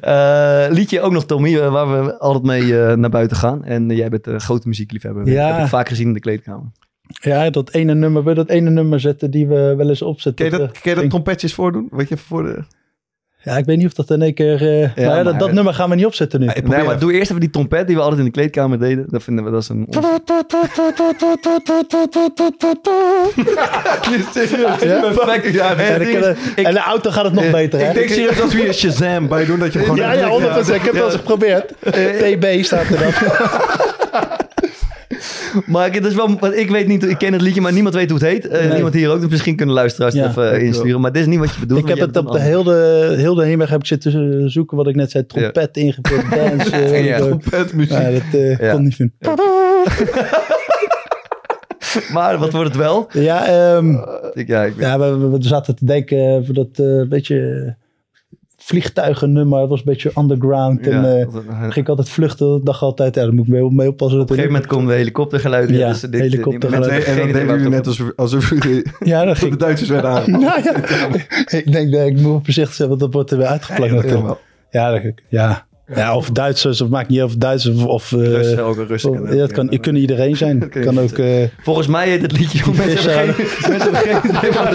Eh, liedje ook nog, Tommy, eh, waar we altijd mee eh, naar buiten gaan. En jij bent een grote muziekliefhebber. Ja. Dat heb ik vaak gezien in de kleedkamer. Ja, dat ene nummer. Wil je dat ene nummer zetten die we wel eens opzetten? Kun je dat, kun je dat trompetjes voordoen? Weet je, even voor de... Ja, ik weet niet of dat in één keer... eh maar ja, dat, maar- dat nummer gaan we niet opzetten nu. Nee, maar even. doe eerst even die trompet die we altijd in de kleedkamer deden. Dat vinden we dat is een... Perfect. Ja, en, eh, de auto gaat het nog beter, hè? ik denk serieus als we hier Shazam bij doen, dat je gewoon... Ja, ja, 100%. Ik heb het wel eens geprobeerd. TB staat er dan. Maar het is wel, want ik weet niet, ik ken het liedje, maar niemand weet hoe het heet. Eh, Nee. Niemand hier ook, dus misschien kunnen luisteraars het Ja, even insturen. Maar dit is niet wat je bedoelt. Ik heb het op de een hele, heel de heenweg heb ik zitten zoeken wat ik net zei. Trompet dance. eh, Ja. wat ook. Trompetmuziek. Ja, dat eh, kon niet vinden. Maar wat wordt het wel? Ja, ehm, Ik, ja, ik ja we, zaten te denken voor dat eh beetje vliegtuigennummer. Het was een beetje underground. En ja, eh, op een ging ik altijd vluchten. Ik dacht altijd, ja, daar moet ik mee, mee oppassen. dat er gegeven moment komen de helikoptergeluiden. Ja, dus dit- dit- helikoptergeluiden. en dan deden jullie net alsof, alsof jullie Ja, dat de ging. Duitsers werden aan. Nou ja, ik denk dat ik moet voorzichtig zijn, want dat wordt er weer uitgeplakt natuurlijk. Ja, dat, ja. Ja, of Duitsers, of maakt niet uit of Duitsers of... of eh, Russen, ook een Russen kennen. ja, het kan, kan iedereen zijn. Kan kan ook... eh, Volgens mij heet het liedje... Mensen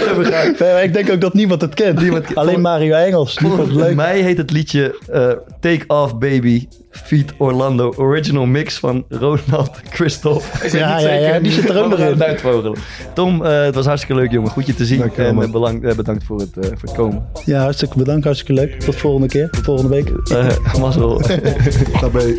hebben geen, nee, ik denk ook dat niemand het kent. Alleen Mario Engels. Volgens mij heet het liedje eh, Take Off Baby Feet Orlando original mix van Ronald Christophe. Ja, ja, ja, die zit er ook nog in. Uitvogelen. Tom, eh, het was hartstikke leuk, jongen. Goed je te zien. En eh, eh, bedankt voor het, uh, voor komen. Ja, hartstikke bedankt. Hartstikke leuk. Tot volgende keer. Tot volgende week. Uh, mazzel. Tabé.